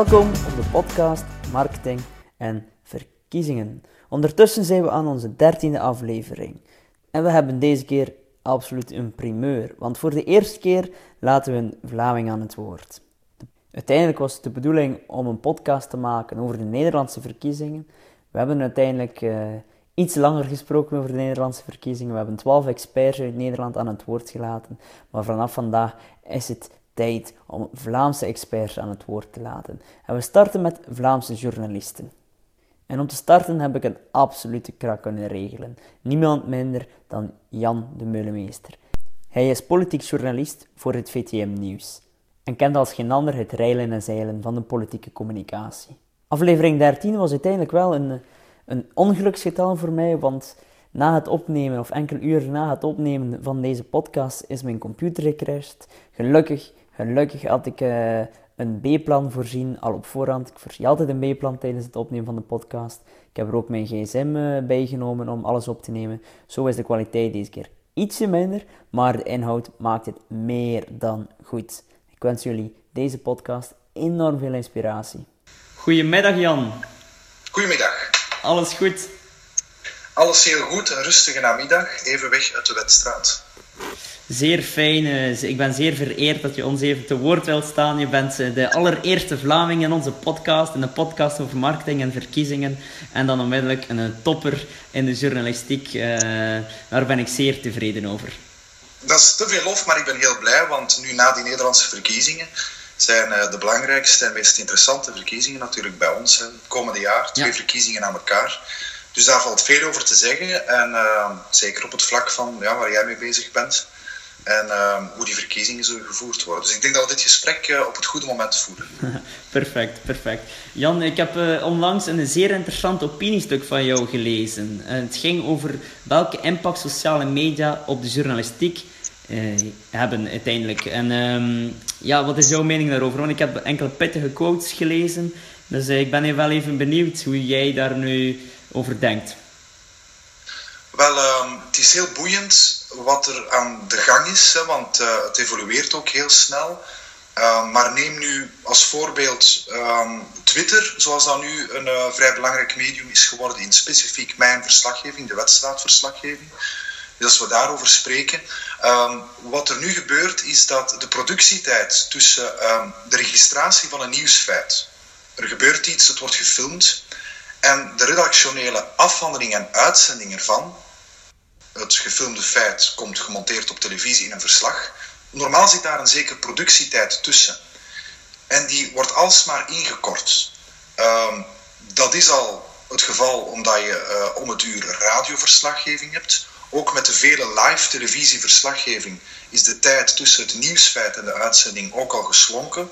Welkom op de podcast Marketing en Verkiezingen. Ondertussen zijn we aan onze dertiende aflevering. En we hebben deze keer absoluut een primeur, want voor de eerste keer laten we een Vlaming aan het woord. Uiteindelijk was het de bedoeling om een podcast te maken over de Nederlandse verkiezingen. We hebben uiteindelijk uh, iets langer gesproken over de Nederlandse verkiezingen. We hebben twaalf experts uit Nederland aan het woord gelaten. Maar vanaf vandaag is het tijd om Vlaamse experts aan het woord te laten. En we starten met Vlaamse journalisten. En om te starten heb ik een absolute krak kunnen regelen. Niemand minder dan Jan de Meulemeester. Hij is politiek journalist voor het VTM Nieuws en kent als geen ander het reilen en zeilen van de politieke communicatie. Aflevering 13 was uiteindelijk wel een, een ongeluksgetal voor mij, want na het opnemen, of enkele uren na het opnemen van deze podcast, is mijn computer gecrashed. Gelukkig, gelukkig had ik uh, een B-plan voorzien, al op voorhand. Ik voorzie altijd een B-plan tijdens het opnemen van de podcast. Ik heb er ook mijn gsm uh, bijgenomen om alles op te nemen. Zo is de kwaliteit deze keer ietsje minder, maar de inhoud maakt het meer dan goed. Ik wens jullie deze podcast enorm veel inspiratie. Goedemiddag Jan. Goedemiddag. Alles goed? Alles heel goed, een rustige namiddag, even weg uit de wedstrijd. Zeer fijn. Eh, ik ben zeer vereerd dat je ons even te woord wilt staan. Je bent eh, de allereerste Vlaming in onze podcast, in de podcast over marketing en verkiezingen. En dan onmiddellijk een eh, topper in de journalistiek. daar ben ik zeer tevreden over. Dat is te veel lof, maar ik ben heel blij, want nu na die Nederlandse verkiezingen zijn de belangrijkste en meest interessante verkiezingen natuurlijk bij ons het komende jaar. Twee verkiezingen aan elkaar. Dus daar valt veel over te zeggen. En zeker op het vlak van ja, waar jij mee bezig bent en uh, hoe die verkiezingen zullen gevoerd worden. Dus ik denk dat we dit gesprek uh, op het goede moment voeren. perfect, perfect. Jan, ik heb uh, onlangs een zeer interessant opiniestuk van jou gelezen. het ging over welke impact sociale media op de journalistiek hebben uiteindelijk. En um, ja, wat is jouw mening daarover? Want ik heb enkele pittige quotes gelezen. Dus ik ben wel even benieuwd hoe jij daar nu over denkt. Wel, uh, het is heel boeiend wat er aan de gang is, hè, want uh, het evolueert ook heel snel. Uh, maar neem nu als voorbeeld uh, Twitter, zoals dat nu een uh, vrij belangrijk medium is geworden in specifiek mijn verslaggeving, de wedstrijdverslaggeving. Dus als we daarover spreken, ehm, wat er nu gebeurt is dat de productietijd tussen ehm, de registratie van een nieuwsfeit, er gebeurt iets, het wordt gefilmd, en de redactionele afhandeling en uitzending ervan, het gefilmde feit komt gemonteerd op televisie in een verslag. Normaal zit daar een zekere productietijd tussen. En die wordt alsmaar ingekort. Um, dat is al het geval omdat je uh, om het uur radioverslaggeving hebt. Ook met de vele live televisieverslaggeving is de tijd tussen het nieuwsfeit en de uitzending ook al geslonken.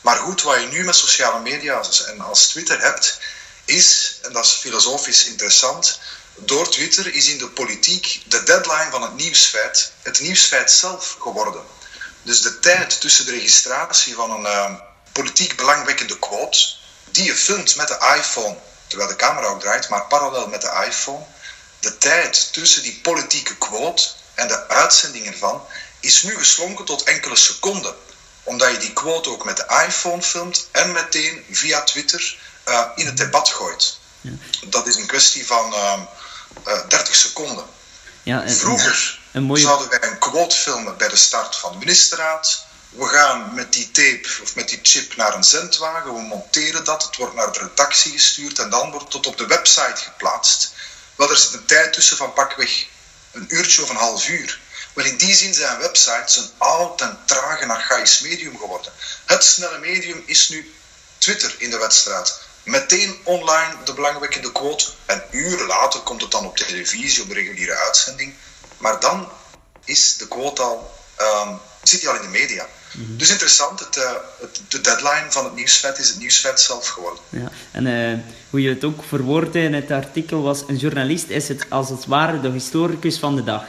Maar goed, wat je nu met sociale media en als Twitter hebt, is, en dat is filosofisch interessant, door Twitter is in de politiek de deadline van het nieuwsfeit het nieuwsfeit zelf geworden. Dus de tijd tussen de registratie van een uh, politiek belangwekkende quote, die je filmt met de iPhone, terwijl de camera ook draait, maar parallel met de iPhone, de tijd tussen die politieke quote en de uitzending ervan is nu geslonken tot enkele seconden. Omdat je die quote ook met de iPhone filmt en meteen via Twitter uh, in het debat gooit. Ja. Dat is een kwestie van uh, uh, 30 seconden. Ja, en, Vroeger een mooie... zouden wij een quote filmen bij de start van de ministerraad. We gaan met die tape of met die chip naar een zendwagen, we monteren dat, het wordt naar de redactie gestuurd en dan wordt het op de website geplaatst. Wel, er zit een tijd tussen van pakweg een uurtje of een half uur. Wel, in die zin zijn websites een oud en traag en archaïs medium geworden. Het snelle medium is nu Twitter in de wedstrijd meteen online de belangwekkende quote. En uren later komt het dan op televisie, op de reguliere uitzending. Maar dan is de quote al, um, zit hij al in de media. Mhm. Dus interessant, het, uh, het, de deadline van het nieuwsfeit is het nieuwsfeit zelf geworden. Ja. En uh, hoe je het ook verwoordde in het artikel was, een journalist is het als het ware de historicus van de dag.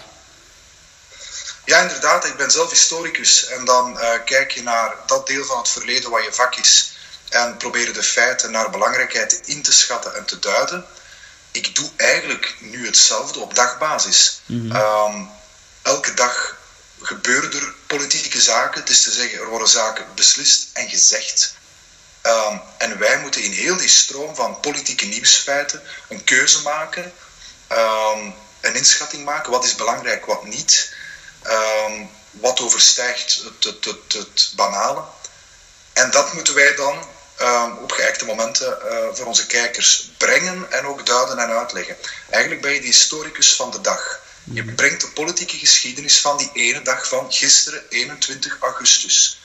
Ja, inderdaad. Ik ben zelf historicus. En dan uh, kijk je naar dat deel van het verleden wat je vak is en proberen de feiten naar belangrijkheid in te schatten en te duiden. Ik doe eigenlijk nu hetzelfde op dagbasis. Mhm. Ehm, elke dag gebeuren er politieke zaken. Het is te zeggen, er worden zaken beslist en gezegd. Ehm, en wij moeten in heel die stroom van politieke nieuwsfeiten een keuze maken, um, een inschatting maken. Wat is belangrijk, wat niet. Um, wat overstijgt het, het, het, het, banale. En dat moeten wij dan op geëikte momenten uh, voor onze kijkers brengen en ook duiden en uitleggen. Eigenlijk ben je de historicus van de dag. Je brengt de politieke geschiedenis van die ene dag van gisteren, 21 augustus.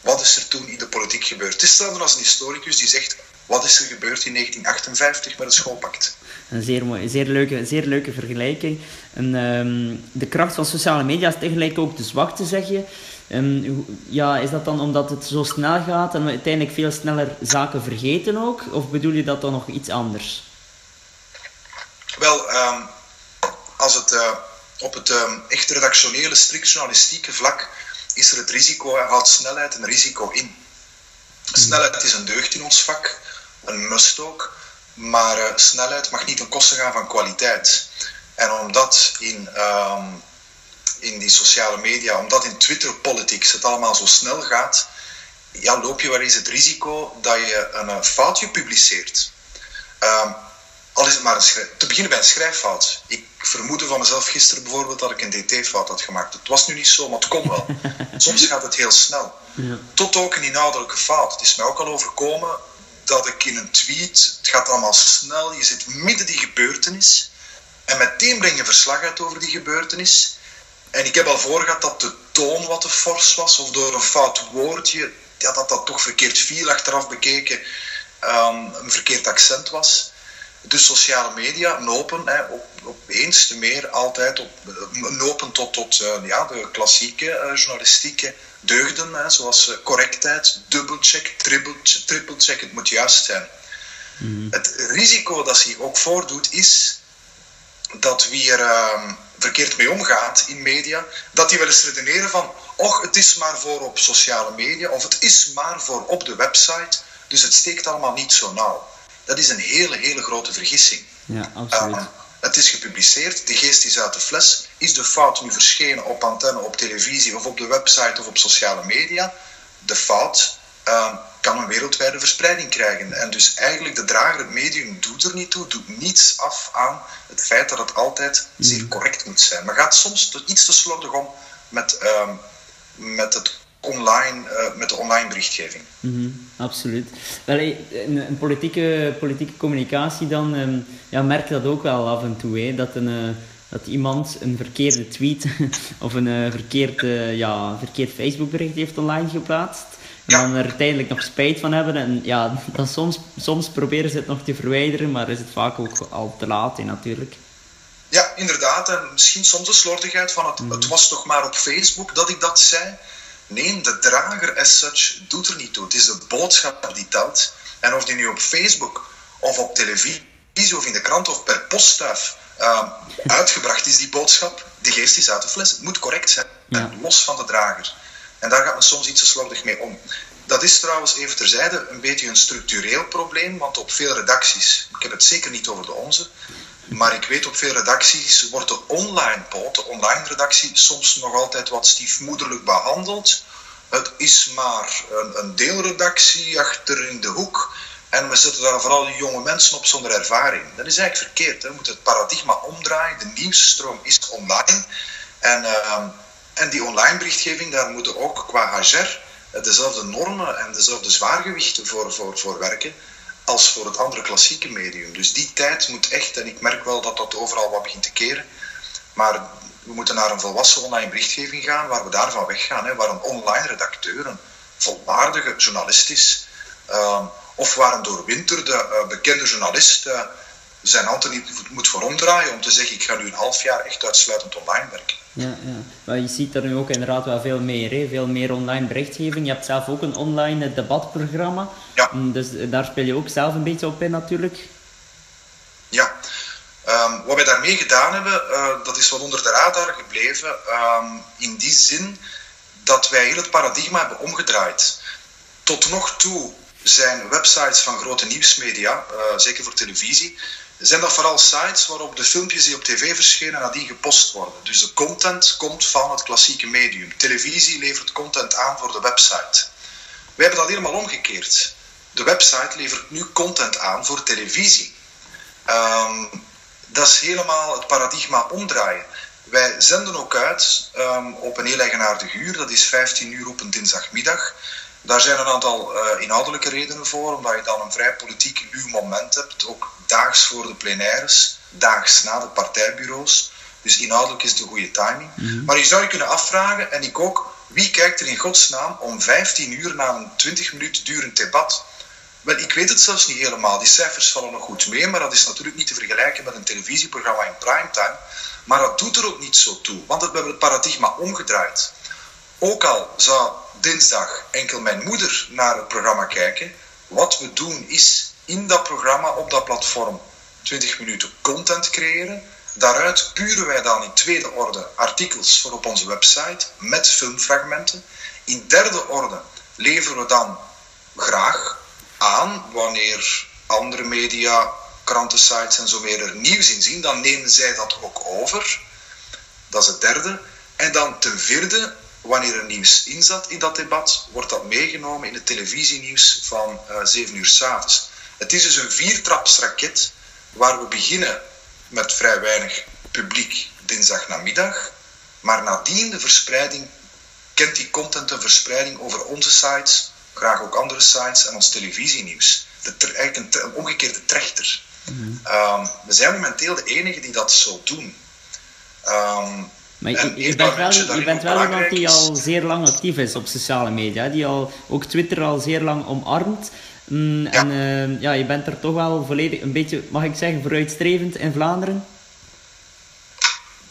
Wat is er toen in de politiek gebeurd? Het is hetzelfde als een historicus die zegt: wat is er gebeurd in 1958 met het schoolpact? Een zeer, mooi, zeer, leuke, zeer leuke vergelijking. En, um, de kracht van sociale media is tegelijk ook de zwakte, zeg je. Um, ja, is dat dan omdat het zo snel gaat en we uiteindelijk veel sneller zaken vergeten ook? Of bedoel je dat dan nog iets anders? Wel, um, als het uh, op het echt redactionele, strikt journalistieke vlak is er het risico, houdt snelheid een risico in. Snelheid is een deugd in ons vak, een must ook, maar uh, snelheid mag niet ten koste gaan van kwaliteit. En omdat in, um, in die sociale media, omdat in Twitter politics het allemaal zo snel gaat, ja, loop je wel eens het risico dat je een uh, foutje publiceert. Um, al is het maar een te beginnen bij een schrijffout. Ik vermoedde van mezelf gisteren bijvoorbeeld dat ik een dt-fout had gemaakt. Het was nu niet zo, maar het kon wel. Soms gaat het heel snel. Ja. Tot ook een inhoudelijke fout. Het is mij ook al overkomen dat ik in een tweet, het gaat allemaal snel, je zit midden die gebeurtenis en meteen breng je verslag uit over die gebeurtenis. En ik heb al voorgehad dat de toon wat te fors was of door een fout woordje, ja, dat dat toch verkeerd viel achteraf bekeken, um, een verkeerd accent was de sociale media nopen hè, op, opeens te meer altijd op, nopen tot, tot uh, ja, de klassieke uh, journalistieke deugden, hè, zoals uh, correctheid, dubbelcheck, trippelcheck, het moet juist zijn. Mm. Het risico dat zich ook voordoet is dat wie er ehm, verkeerd mee omgaat in media, dat die wel eens redeneren van, och, het is maar voor op sociale media, of het is maar voor op de website, dus het steekt allemaal niet zo nauw. Dat is een hele, hele grote vergissing. Ja, absoluut. Uh, het is gepubliceerd, de geest is uit de fles. Is de fout nu verschenen op antenne, op televisie of op de website of op sociale media? De fout uh, kan een wereldwijde verspreiding krijgen. En dus eigenlijk de drager, het medium, doet er niet toe, doet niets af aan het feit dat het altijd mm. zeer correct moet zijn. Maar gaat soms iets te slordig om met, uh, met het online, uh, met de online berichtgeving. Mm -hmm, absoluut. Wel, in, in, politieke, politieke communicatie dan um, ja, merk je dat ook wel af en toe. Hè, dat, een, uh, dat iemand een verkeerde tweet of een uh, verkeerd, ja, verkeerd Facebookbericht heeft online geplaatst. Ja. dan er uiteindelijk nog spijt van hebben. En ja, dan soms, soms proberen ze het nog te verwijderen, maar is het vaak ook al te laat hè, natuurlijk. Ja, inderdaad. En misschien soms de slordigheid van het, mm het was toch maar op Facebook dat ik dat zei. Nee, de drager as such doet er niet toe. Het is de boodschap die telt. En of die nu op Facebook of op televisie of in de krant of per poststuif uh, uitgebracht is, die boodschap, de geest is uit de fles. Het moet correct zijn, ja. los van de drager. En daar gaat men soms iets te slordig mee om. Dat is trouwens even terzijde een beetje een structureel probleem, want op veel redacties, ik heb het zeker niet over de onze, maar ik weet op veel redacties wordt de online poot, de online redactie, soms nog altijd wat stiefmoederlijk behandeld. Het is maar een, een deelredactie achter in de hoek. En we zetten daar vooral jonge mensen op zonder ervaring. Dat is eigenlijk verkeerd. Hè. We moeten het paradigma omdraaien. De nieuwsstroom is online. En, uh, en die online berichtgeving, daar moeten ook qua HR dezelfde normen en dezelfde zwaargewichten voor, voor, voor werken als voor het andere klassieke medium. Dus die tijd moet echt, en ik merk wel dat dat overal wat begint te keren, maar we moeten naar een volwassen online berichtgeving gaan waar we daarvan weggaan, hè, waar een online redacteur, een volwaardige journalist is, uh, of waar een doorwinterde uh, bekende journalist zijn handen niet moet voor omdraaien om te zeggen ik ga nu een half jaar echt uitsluitend online werken. Ja, ja. Maar je ziet er nu ook inderdaad wel veel meer, hè? veel meer online berichtgeving. Je hebt zelf ook een online debatprogramma. Ja. Mm, dus daar speel je ook zelf een beetje op in natuurlijk. Ja. Um, wat wij daarmee gedaan hebben, uh, dat is wat onder de radar gebleven. Um, in die zin dat wij heel het paradigma hebben omgedraaid. Tot nog toe zijn websites van grote nieuwsmedia, uh, zeker voor televisie, zijn dat vooral sites waarop de filmpjes die op tv verschenen nadien gepost worden. Dus de content komt van het klassieke medium. Televisie levert content aan voor de website. Wij hebben dat helemaal omgekeerd. de website levert nu content aan voor televisie. Ehm, dat is helemaal het paradigma omdraaien. Wij zenden ook uit um, op een heel eigenaardig uur, dat is 15 uur op een dinsdagmiddag. Daar zijn een aantal uh, inhoudelijke redenen voor, omdat je dan een vrij politiek luw moment hebt, ook daags voor de plenaires, daags na de partijbureaus. Dus inhoudelijk is het een goede timing. Mm -hmm. Maar je zou je kunnen afvragen, en ik ook, wie kijkt er in godsnaam om 15 uur na een 20 minuten durend debat? Wel, ik weet het zelfs niet helemaal. Die cijfers vallen nog goed mee, maar dat is natuurlijk niet te vergelijken met een televisieprogramma in primetime. Maar dat doet er ook niet zo toe, want we hebben het paradigma omgedraaid. Ook al zou dinsdag enkel mijn moeder naar het programma kijken, wat we doen is in dat programma, op dat platform, 20 minuten content creëren. Daaruit puren wij dan in tweede orde artikels voor op onze website met filmfragmenten. In derde orde leveren we dan graag aan wanneer andere media, krantensites en zo meer er nieuws in zien, dan nemen zij dat ook over. Dat is het derde. En dan ten vierde, wanneer er nieuws in zat in dat debat, wordt dat meegenomen in het televisienieuws van uh, 7 uur s'avonds. Het is dus een viertrapsraket waar we beginnen met vrij weinig publiek dinsdag namiddag, maar nadien de verspreiding, kent die content een verspreiding over onze sites, graag ook andere sites en ons televisienieuws. De, eigenlijk een, een omgekeerde trechter. Mm-hmm. Um, we zijn momenteel de enigen die dat zo doen. Um, maar je, je bent wel, je bent wel iemand die al zeer lang actief is op sociale media, die al, ook Twitter al zeer lang omarmt. Mm, ja. En uh, ja, je bent er toch wel volledig een beetje, mag ik zeggen, vooruitstrevend in Vlaanderen?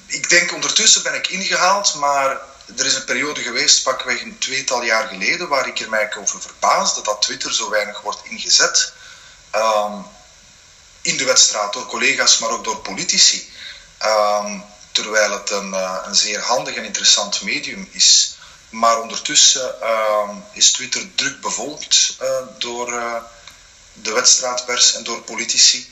Ik denk ondertussen ben ik ingehaald, maar er is een periode geweest, pakweg een tweetal jaar geleden, waar ik er mij over verbaasde dat Twitter zo weinig wordt ingezet. Um, in de wedstrijd door collega's, maar ook door politici. Um, terwijl het een, uh, een, zeer handig en interessant medium is. Maar ondertussen uh, is Twitter druk bevolkt uh, door uh, de wedstrijdpers en door politici.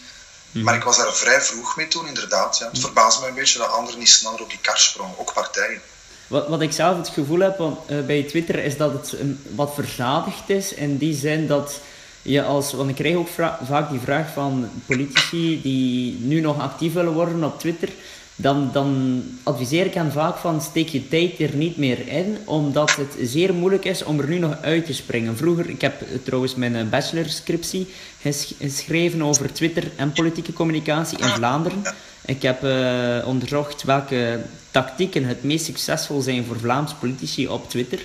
Mm. Maar ik was daar vrij vroeg mee toen, inderdaad. Ja. Het mm. verbaast me een beetje dat anderen niet sneller op die kar sprongen, ook partijen. Wat, wat ik zelf het gevoel heb bij Twitter is dat het wat verzadigd is. In die zin dat je als, want ik krijg ook vaak die vraag van politici die nu nog actief willen worden op Twitter. Dan, dan adviseer ik hen vaak van steek je tijd er niet meer in, omdat het zeer moeilijk is om er nu nog uit te springen. Vroeger, ik heb trouwens mijn bachelorscriptie geschreven over Twitter en politieke communicatie in Vlaanderen. Ik heb uh, onderzocht welke tactieken het meest succesvol zijn voor Vlaamse politici op Twitter.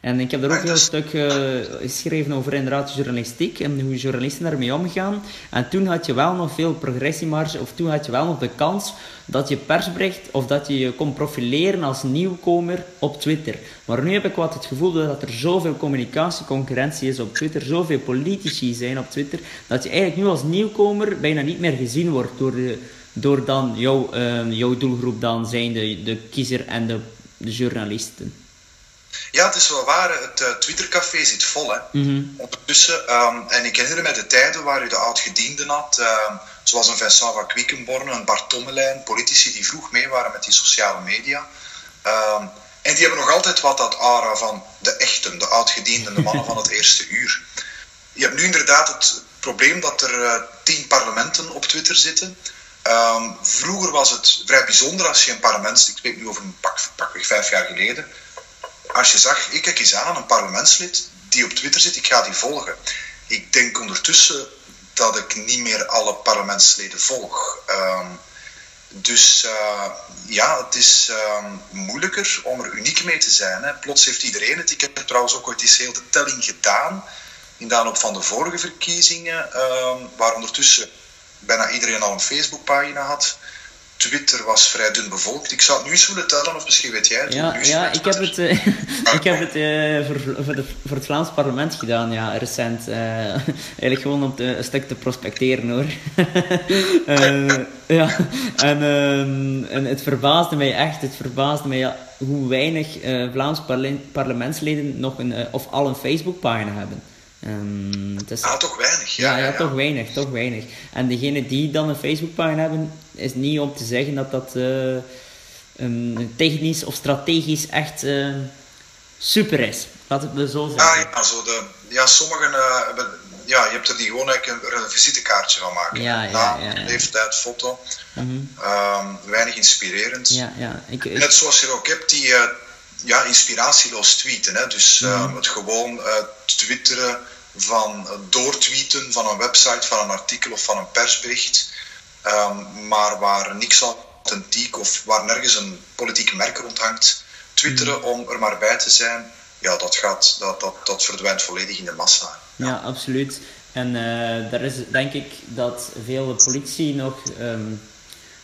En ik heb er ook een heel stuk uh, geschreven over inderdaad journalistiek en hoe journalisten daarmee omgaan. En toen had je wel nog veel progressiemarge, of toen had je wel nog de kans dat je persbericht of dat je je kon profileren als nieuwkomer op Twitter. Maar nu heb ik wat het gevoel dat er zoveel communicatieconcurrentie is op Twitter, zoveel politici zijn op Twitter, dat je eigenlijk nu als nieuwkomer bijna niet meer gezien wordt door, de, door dan jouw, uh, jouw doelgroep dan zijn de, de kiezer en de, de journalisten. Ja, het is wel waar. Het uh, Twittercafé zit vol. Hè. Mm-hmm. Ondertussen, um, en ik herinner me de tijden waar u de oud-gedienden had, uh, zoals een Vincent van Quickenborne, een Bart Tommelijn, politici die vroeg mee waren met die sociale media. Um, en die hebben nog altijd wat dat aura van de echten, de oud-gedienden, de mannen van het eerste uur. Je hebt nu inderdaad het probleem dat er uh, tien parlementen op Twitter zitten. Um, vroeger was het vrij bijzonder als je een parlement, ik spreek nu over een pak, pakweg vijf jaar geleden, als je zag, ik kijk eens aan, een parlementslid die op Twitter zit, ik ga die volgen. Ik denk ondertussen dat ik niet meer alle parlementsleden volg. Um, dus uh, ja, het is uh, moeilijker om er uniek mee te zijn. Hè. Plots heeft iedereen het. Ik heb trouwens ook ooit eens heel de telling gedaan. In de aanloop van de vorige verkiezingen, uh, waar ondertussen bijna iedereen al een Facebookpagina had. Twitter was vrij dun bevolkt. Ik zou het nu eens willen tellen, of misschien weet jij het. Ja, ja ik heb het, uh, ik heb het uh, voor, voor, de, voor, het Vlaams parlement gedaan, ja, recent. Uh, eigenlijk gewoon om te, een stuk te prospecteren, hoor. ja, en, ehm, en het verbaasde mij echt, het verbaasde mij ja, hoe weinig Vlaams parlementsleden nog een, of al een Facebookpagina hebben. Um, het is, ah, toch weinig. Ja, ja, ja, toch weinig, toch weinig. En degenen die dan een Facebookpagina hebben, is niet om te zeggen dat dat uh, um, technisch of strategisch echt uh, super is. Laat het zo zeggen. Ja, zo de, ja, sommigen uh, hebben ja, je hebt er die gewoon eigenlijk een, een visitekaartje van maken. Ja, ja, Naam, ja, ja. leeftijd, foto. Mhm. Ehm, weinig inspirerend. Ja, ja. Ik, ik- Net zoals je ook hebt die eh, ja, inspiratieloos tweeten. Hè? Dus eh, Mhm. het gewoon eh, twitteren van eh, doortweeten van een website, van een artikel of van een persbericht. Ehm, maar waar niks authentiek of waar nergens een politiek merk rond hangt. Twitteren Mhm. om er maar bij te zijn, ja, dat, gaat, dat, dat, dat verdwijnt volledig in de massa. Ja, absoluut. En eh, daar is denk ik dat veel politie nog, ehm,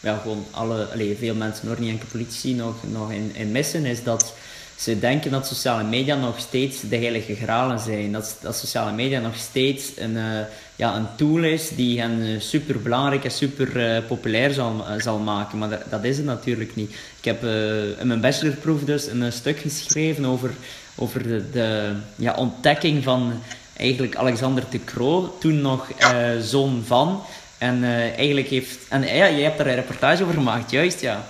ja, gewoon alle, allee, veel mensen, hoor, niet enkel politie, nog, nog in, in missen, is dat ze denken dat sociale media nog steeds de heilige gralen zijn. Dat, dat sociale media nog steeds een, eh, ja, een tool is die hen super belangrijk en super eh, populair zal, eh, zal maken. Maar dat, dat is het natuurlijk niet. Ik heb eh, in mijn bachelorproef dus een eh, stuk geschreven over, over de, de ja, ontdekking van eigenlijk Alexander de Croo, toen nog eh, zoon van. En eh, eigenlijk heeft. En ja, je hebt daar een reportage over gemaakt, juist ja.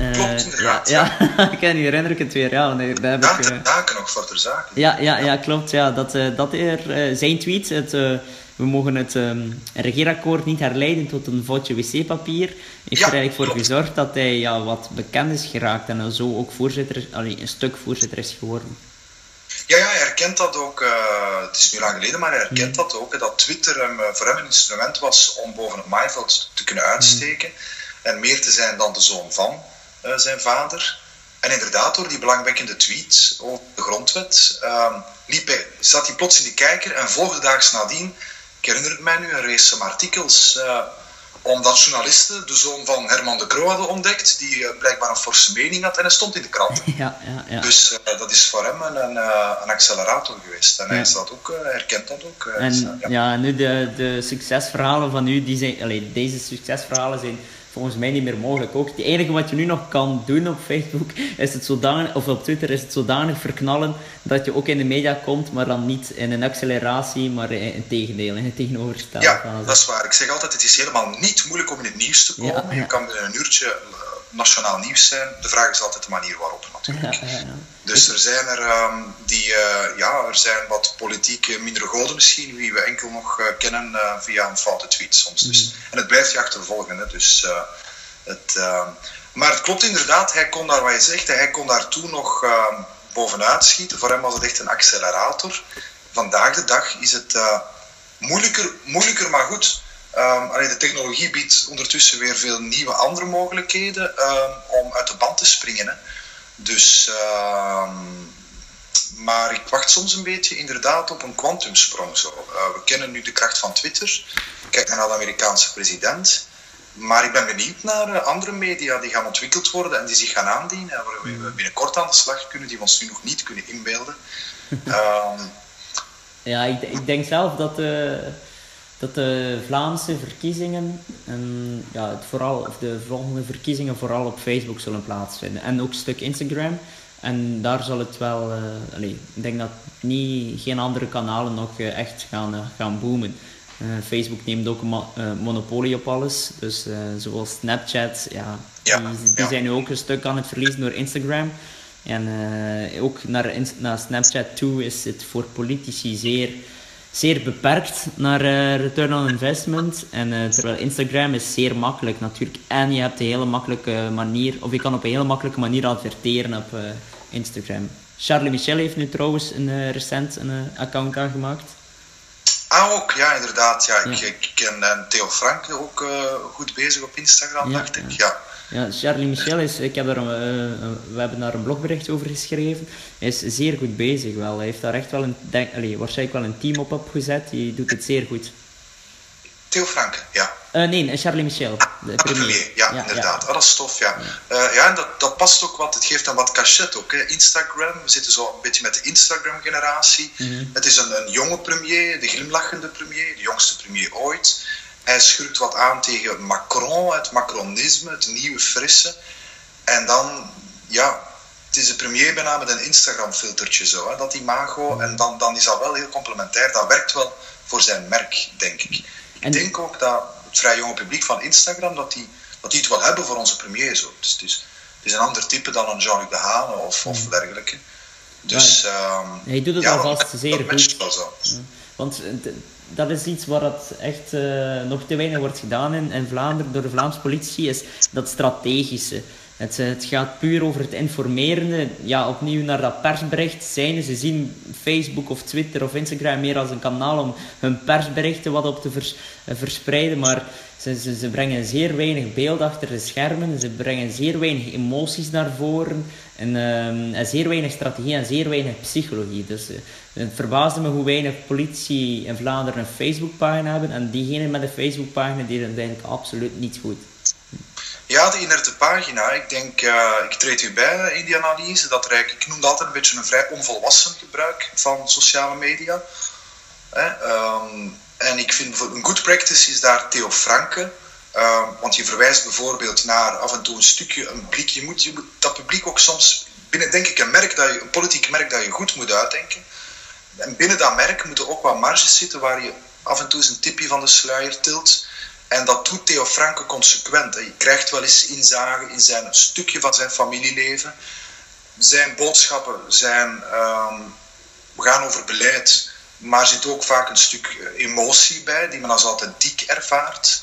Eh, Klopt, inderdaad, Ja, ja. ik nu herinner ik het weer, ja. want daar heb Ja, ik, ter eh, nog voor ter zake. ja, ja, ja, klopt. Ja. Dat, eh, dat er, zijn tweet, het, we mogen het ehm, regeerakkoord niet herleiden tot een vodje wc-papier, heeft Ja, er eigenlijk voor klopt. gezorgd dat hij ja, wat bekend is geraakt en zo ook voorzitter, allee, een stuk voorzitter is geworden. Ja, ja, hij herkent dat ook. het is nu lang geleden, maar hij herkent Mm. dat ook. dat Twitter hem, voor hem een instrument was om boven het maaiveld te kunnen uitsteken. Mm. En meer te zijn dan de zoon van zijn vader. En inderdaad, door die belangwekkende tweet over de grondwet, ehm, liep hij, zat hij plots in de kijker en volgde daags nadien, ik herinner het mij nu, een race van artikels. eh, omdat journalisten de zoon van Herman de Croo hadden ontdekt, die eh, blijkbaar een forse mening had, en hij stond in de krant. Ja, ja, ja. Dus eh, dat is voor hem een, een, eh, een accelerator geweest. En hij is dat ook, eh, herkent dat ook. eh, En dus, eh, ja. ja, nu de, de succesverhalen van u, die zijn, allee, deze succesverhalen zijn volgens mij niet meer mogelijk. Ook het enige wat je nu nog kan doen op Facebook is het zodanig, of op Twitter is het zodanig verknallen dat je ook in de media komt, maar dan niet in een acceleratie, maar in het tegendeel, in het tegenovergestelde Ja, dat is waar. Ik zeg altijd, het is helemaal niet moeilijk om in het nieuws te komen. Ja, ja. Je kan binnen een uurtje nationaal nieuws zijn. De vraag is altijd de manier waarop natuurlijk. Ja, ja, ja. Dus er zijn er ehm, die, eh, ja, er zijn wat politieke mindere goden misschien, wie we enkel nog eh, kennen eh, via een foute tweet soms. Dus. Mhm. En het blijft je achtervolgen. Hè. Dus, eh, het, ehm, maar het klopt inderdaad, hij kon daar, wat je zegt, hij kon daar toen nog ehm, bovenuit schieten. Voor hem was het echt een accelerator. Vandaag de dag is het eh, moeilijker, moeilijker, maar goed. Allee, de technologie biedt ondertussen weer veel nieuwe andere mogelijkheden ehm, om uit de band te springen. Hè. Dus, ehm, maar ik wacht soms een beetje inderdaad op een kwantumsprong. Zo. Eh, we kennen nu de kracht van Twitter. Kijk naar de Amerikaanse president. Maar ik ben benieuwd naar eh, andere media die gaan ontwikkeld worden en die zich gaan aandienen. En waar we binnenkort aan de slag kunnen, die we ons nu nog niet kunnen inbeelden. Ja, ik, ik denk zelf dat de, dat de Vlaamse verkiezingen, en ja, het vooral, of de volgende verkiezingen vooral op Facebook zullen plaatsvinden. En ook een stuk Instagram. En daar zal het wel, allee, ik denk dat niet, geen andere kanalen nog eh, echt gaan, eh, gaan boomen. Facebook neemt ook een mo- monopolie op alles. Dus zoals Snapchat, ja, Ja, die, die ja. zijn nu ook een stuk aan het verliezen door Instagram. En ook naar, naar Snapchat toe is het voor politici zeer, zeer beperkt naar eh, return on investment. En, eh, terwijl Instagram is zeer makkelijk natuurlijk. En je hebt een hele makkelijke manier, of je kan op een hele makkelijke manier adverteren op eh, Instagram. Charlie Michel heeft nu trouwens een, recent een account aangemaakt. Ah, ook, ja, inderdaad. Ja, ik, Ja. ik ken eh, Theo Frank ook eh, goed bezig op Instagram, Ja, dacht ik. ja. Ja. Ja, Charlie Michel is, ik heb daar een, eh, een- we hebben daar een blogbericht over geschreven. Hij is zeer goed bezig wel. Hij heeft daar echt wel een, denk, allee, waarschijnlijk wel een team op opgezet. Die doet het zeer goed. Theo Frank, ja. Eh, nee, Charlie Michel. De Ah, de premier. premier, ja, inderdaad. Ah, dat is tof, ja. Ja, ja en dat, dat past ook wat, het geeft dan wat cachet ook. Hè. Instagram, we zitten zo een beetje met de Instagram-generatie. Mhm. Het is een, een jonge premier, de glimlachende premier, de jongste premier ooit. Hij schurkt wat aan tegen Macron, het macronisme, het nieuwe frisse. En dan, ja, het is de premier bijna met een Instagram-filtertje zo, hè, dat imago. En dan, dan is dat wel heel complementair. Dat werkt wel voor zijn merk, denk ik. Ik En- denk ook dat het vrij jonge publiek van Instagram, dat die, dat die het wel hebben voor onze premier. Zo. Dus het, is, het is een ander type dan een Jean-Luc Dehaene of, of dergelijke. Dus, ehm, Hij doet het ja, alvast zeer dat goed. Ja. Want eh, dat is iets waar dat echt uh, nog te weinig wordt gedaan in, in Vlaanderen door de Vlaamse politie, is dat strategische. Het, het, gaat puur over het informeren. Ja, opnieuw naar dat persbericht zijn. Ze zien Facebook of Twitter of Instagram meer als een kanaal om hun persberichten wat op te vers, verspreiden. Maar ze, ze, brengen zeer weinig beeld achter de schermen. Ze brengen zeer weinig emoties naar voren. En, en zeer weinig strategie en zeer weinig psychologie. Dus uh, het verbaasde me hoe weinig politie in Vlaanderen een Facebookpagina hebben. En diegenen met een Facebookpagina deden het absoluut niet goed. Ja, de inerte pagina. Ik denk, uh, ik treed u bij in die analyse. Dat er ik noem dat altijd een beetje een vrij onvolwassen gebruik van sociale media. Um, en ik vind een good practice is daar Theo Franke. Uh, want je verwijst bijvoorbeeld naar af en toe een stukje, een blik. Je moet, je moet dat publiek ook soms binnen, denk ik, een, merk dat je, een politiek merk dat je goed moet uitdenken. En binnen dat merk moeten ook wat marges zitten waar je af en toe eens een tipje van de sluier tilt. En dat doet Theo Franke consequent. Je krijgt wel eens inzage in zijn stukje van zijn familieleven. Zijn boodschappen zijn, um, gaan over beleid, maar zit ook vaak een stuk eh, emotie bij, die men als authentiek ervaart.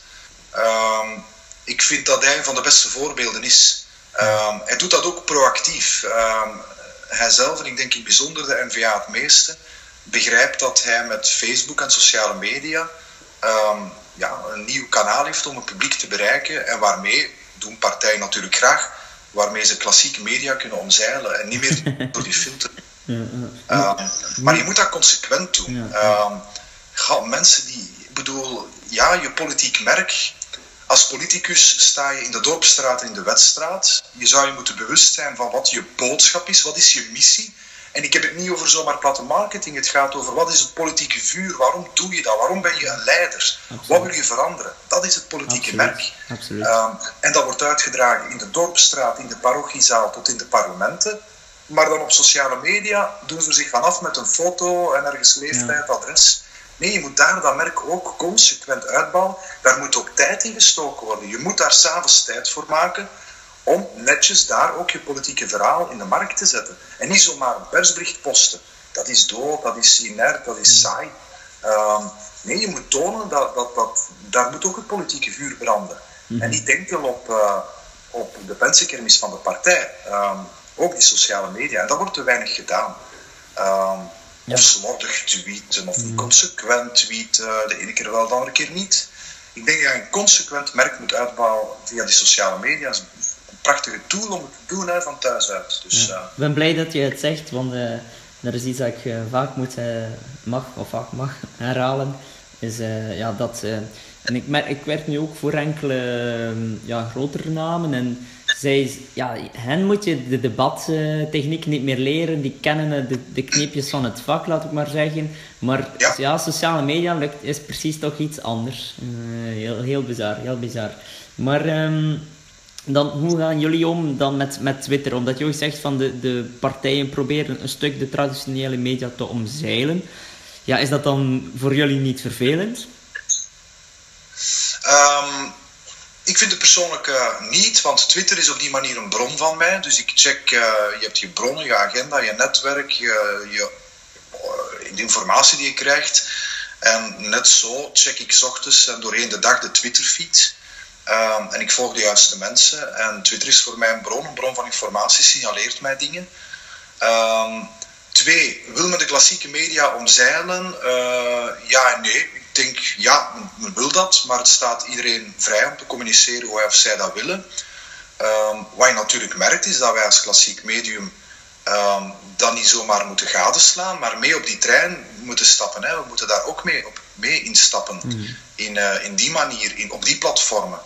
Um, ik vind dat hij een van de beste voorbeelden is. Um, hij doet dat ook proactief. Um, hij zelf, en ik denk in bijzonder de NVA het meeste, begrijpt dat hij met Facebook en sociale media ja, een nieuw kanaal heeft om het publiek te bereiken en waarmee, doen partijen natuurlijk graag, waarmee ze klassieke media kunnen omzeilen en niet meer door die filter. Um, maar je moet dat consequent doen. Um, mensen die, ik bedoel, ja, je politiek merk. Als politicus sta je in de dorpstraat en in de wedstraat. Je zou je moeten bewust zijn van wat je boodschap is, wat is je missie. En ik heb het niet over zomaar platte marketing. Het gaat over wat is het politieke vuur? Waarom doe je dat? Waarom ben je een leider? Wat wil je veranderen? Dat is het politieke merk. Um, en dat wordt uitgedragen in de dorpstraat, in de parochiezaal tot in de parlementen. Maar dan op sociale media doen ze zich vanaf met een foto en ergens leeftijd, adres. Nee, je moet daar dat merk ook consequent uitbouwen. Daar moet ook tijd in gestoken worden. Je moet daar s'avonds tijd voor maken om netjes daar ook je politieke verhaal in de markt te zetten. En niet zomaar een persbericht posten. Dat is dood, dat is inert, dat is saai. Ehm, nee, je moet tonen dat, dat, dat daar moet ook het politieke vuur branden. Mhm. En niet denken op, uh, op de pensenkermis van de partij. Um, ook die sociale media. En dat wordt te weinig gedaan. Um, ja. Of slordig tweeten, of mm. consequent tweeten. De ene keer wel, de andere keer niet. Ik denk dat je een consequent merk moet uitbouwen via die sociale media. Prachtige tool om het te doen hè, van thuis uit. Dus, ja. uh, ik ben blij dat je het zegt, want uh, dat is iets dat ik uh, vaak moet, mag, of vaak mag herhalen. Is ja, dat... en ik, merk, ik werk nu ook voor enkele ja, grotere namen en zij, ja, hen moet je de debattechniek niet meer leren. Die kennen de, de kneepjes van het vak, laat ik maar zeggen. Maar ja, sociale media lukt, is precies toch iets anders. Uh, heel, heel bizar, heel bizar. Maar um, dan, hoe gaan jullie om dan met, met Twitter? Omdat ook zegt van de, de partijen proberen een stuk de traditionele media te omzeilen. Ja, is dat dan voor jullie niet vervelend? Um ik vind het persoonlijk uh, niet, want Twitter is op die manier een bron van mij. Dus ik check, uh, je hebt je bronnen, je agenda, je netwerk, je, je uh, de informatie die je krijgt. En net zo check ik ochtends en doorheen de dag de Twitterfeed. Um, en ik volg de juiste mensen. En Twitter is voor mij een bron, een bron van informatie, signaleert mij dingen. Um, twee, wil men de klassieke media omzeilen? ja en nee denk, ja, men wil dat, maar het staat iedereen vrij om te communiceren hoe hij of zij dat willen. Um, wat je natuurlijk merkt is dat wij als klassiek medium um, dat niet zomaar moeten gadeslaan, maar mee op die trein moeten stappen. Hè. We moeten daar ook mee, op, mee instappen, mm. in, uh, in die manier, in, op die platformen.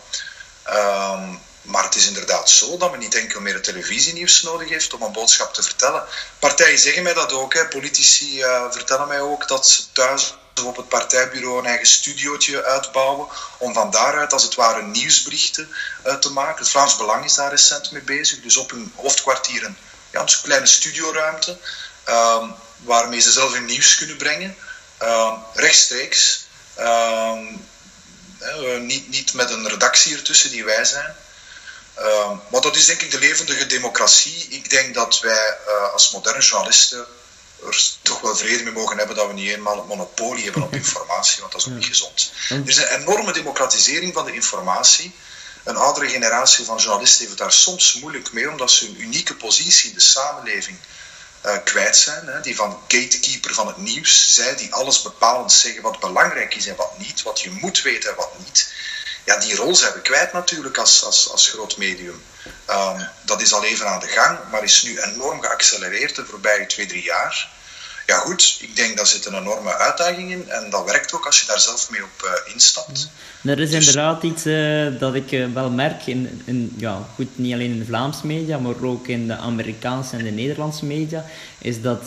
Um, maar het is inderdaad zo dat men niet enkel meer het televisienieuws nodig heeft om een boodschap te vertellen. Partijen zeggen mij dat ook. Hè. Politici uh, vertellen mij ook dat ze thuis op het partijbureau een eigen studiootje uitbouwen om van daaruit als het ware nieuwsberichten uh, te maken. Het Vlaams Belang is daar recent mee bezig, dus op hun hoofdkwartier een, ja, een kleine studioruimte uh, waarmee ze zelf hun nieuws kunnen brengen, uh, rechtstreeks. Ehm, niet, niet met een redactie ertussen die wij zijn. Maar dat is denk ik de levendige democratie. Ik denk dat wij uh, als moderne journalisten er toch wel vrede mee mogen hebben dat we niet eenmaal het monopolie hebben op informatie, want dat is ook niet gezond. Er is een enorme democratisering van de informatie. Een oudere generatie van journalisten heeft daar soms moeilijk mee, omdat ze hun unieke positie in de samenleving uh, kwijt zijn. Hè, die van gatekeeper van het nieuws, zij die alles bepalend zeggen wat belangrijk is en wat niet, wat je moet weten en wat niet. Ja, die rol zijn we kwijt natuurlijk als, als, als groot medium. Um, dat is al even aan de gang, maar is nu enorm geaccelereerd de voorbije twee, drie jaar. Ja goed, ik denk dat zit een enorme uitdaging in en dat werkt ook als je daar zelf mee op uh, instapt. Er is dus- inderdaad iets uh, dat ik uh, wel merk, in, in, ja, goed, niet alleen in de Vlaamse media, maar ook in de Amerikaanse en de Nederlandse media, is dat,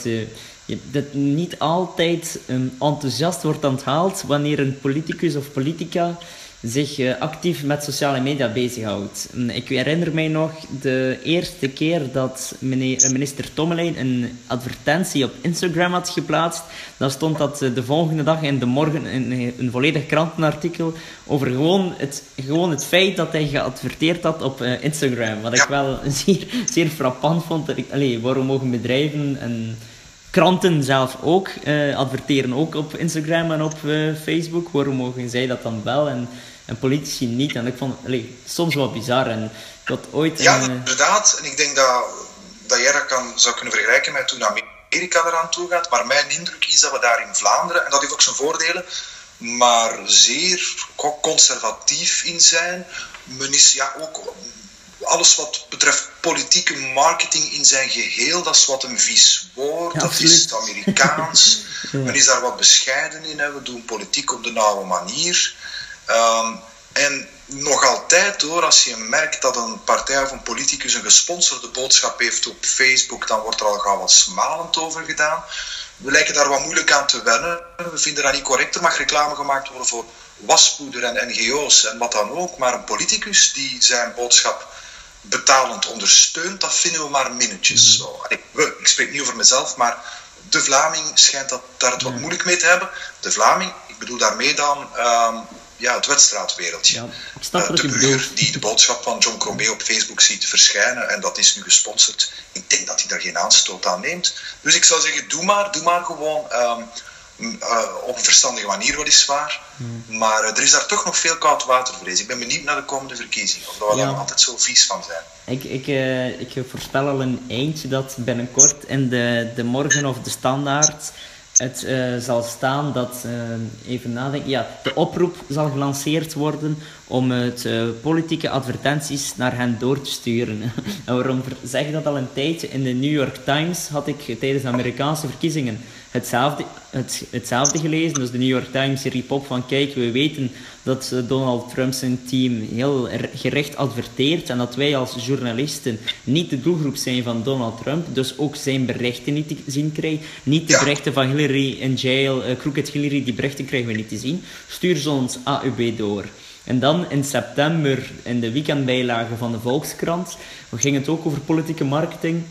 je, dat niet altijd um, enthousiast wordt onthaald wanneer een politicus of politica zich uh, actief met sociale media bezighoudt. Ik herinner mij nog de eerste keer dat meneer, minister Tommelijn een advertentie op Instagram had geplaatst. Dan stond dat uh, de volgende dag in de morgen een, een volledig krantenartikel over gewoon het, gewoon het feit dat hij geadverteerd had op uh, Instagram. Wat ik wel zeer, zeer frappant vond. Dat ik, waarom mogen bedrijven en kranten zelf ook adverteren ook op Instagram en op Facebook? Waarom mogen zij dat dan wel? En, en politici niet. En ik vond het soms wel bizar. En ik had ooit ja, inderdaad. En ik denk dat, dat jij dat kan, zou kunnen vergelijken met toen Amerika eraan toe gaat. Maar mijn indruk is dat we daar in Vlaanderen, en dat heeft ook zijn voordelen, maar zeer conservatief in zijn. Men is ja, ook alles wat betreft politieke marketing in zijn geheel, dat is wat een vies woord. dat is het Amerikaans. Men is daar wat bescheiden in. Hè. We doen politiek op de nauwe manier. Um, en nog altijd hoor, als je merkt dat een partij of een politicus een gesponsorde boodschap heeft op Facebook, dan wordt er al gauw wat smalend over gedaan. We lijken daar wat moeilijk aan te wennen. We vinden dat niet correct. Er mag reclame gemaakt worden voor waspoeder en NGO's en wat dan ook. Maar een politicus die zijn boodschap betalend ondersteunt, dat vinden we maar minnetjes. Mhm. Zo. we, ik spreek niet over mezelf, maar de Vlaming schijnt dat, daar het wat moeilijk mee te hebben. De Vlaming, ik bedoel daarmee dan um, ja, het wedstraatwereldje. Ja, uh, de burger die de boodschap van John Crombie op Facebook ziet verschijnen en dat is nu gesponsord. Ik denk dat hij daar geen aanstoot aan neemt. Dus ik zou zeggen, doe maar, doe maar gewoon. Um, uh, op een verstandige manier weliswaar. Hmm. Maar uh, er is daar toch nog veel koud water vrees. Ik ben benieuwd naar de komende verkiezingen. Of we ja. er altijd zo vies van zijn. Ik, ik, uh, ik voorspel al een eindje dat binnenkort in de, de Morgen of de Standaard het uh, zal staan dat, uh, even nadenken, ja, de oproep zal gelanceerd worden om het uh, politieke advertenties naar hen door te sturen. en waarom zeg ik dat al een tijdje? In de New York Times had ik tijdens de Amerikaanse verkiezingen hetzelfde, het, hetzelfde gelezen. Dus de New York Times riep op van kijk, we weten dat eh, Donald Trump zijn team heel gericht adverteert en dat wij als journalisten niet de doelgroep zijn van Donald Trump, dus ook zijn berichten niet te zien krijgen. Niet de berichten van Hillary in jail, uh, Crooked Hillary, die berichten krijgen we niet te zien. Stuur ze ons AUB door. En dan in september, in de weekendbijlage van de Volkskrant, ging het ook over politieke marketing.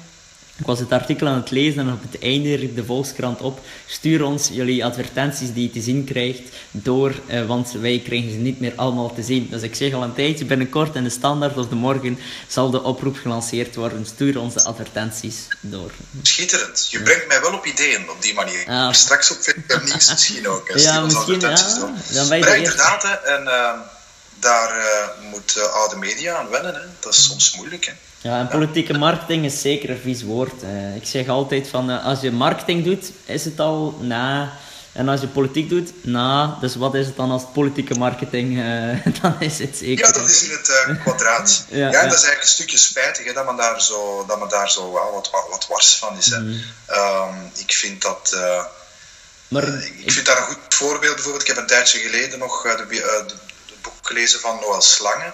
Ik was het artikel aan het lezen en op het einde riep de Volkskrant op: stuur ons jullie advertenties die je te zien krijgt door, eh, want wij krijgen ze niet meer allemaal te zien. Dus ik zeg al een tijdje, binnenkort in de Standaard of de Morgen zal de oproep gelanceerd worden: stuur ons de advertenties door. Schitterend. Je brengt mij wel op ideeën op die manier. Ah. Straks op Facebook Nieuws misschien ook. ja, misschien, ja. Dan ben je maar inderdaad, en uh, daar uh, moet oude media aan wennen. Hè. Dat is soms moeilijk. Hè. Ja, en politieke marketing is zeker een vies woord. Uh, ik zeg altijd van, uh, als je marketing doet, is het al na. En als je politiek doet, na. Dus wat is het dan als politieke marketing? Uh, dan is het zeker... Ja, dat is in het kwadraat. ja, ja, en ja. dat is eigenlijk een stukje spijtig, hè, dat men daar zo, dat men daar zo wel wat, wat, wat wars van is. Hè. Mm. Um, ik vind dat... Maar, ik vind daar een goed voorbeeld. Bijvoorbeeld, ik heb een tijdje geleden nog de, de, de boek gelezen van Noël Slangen.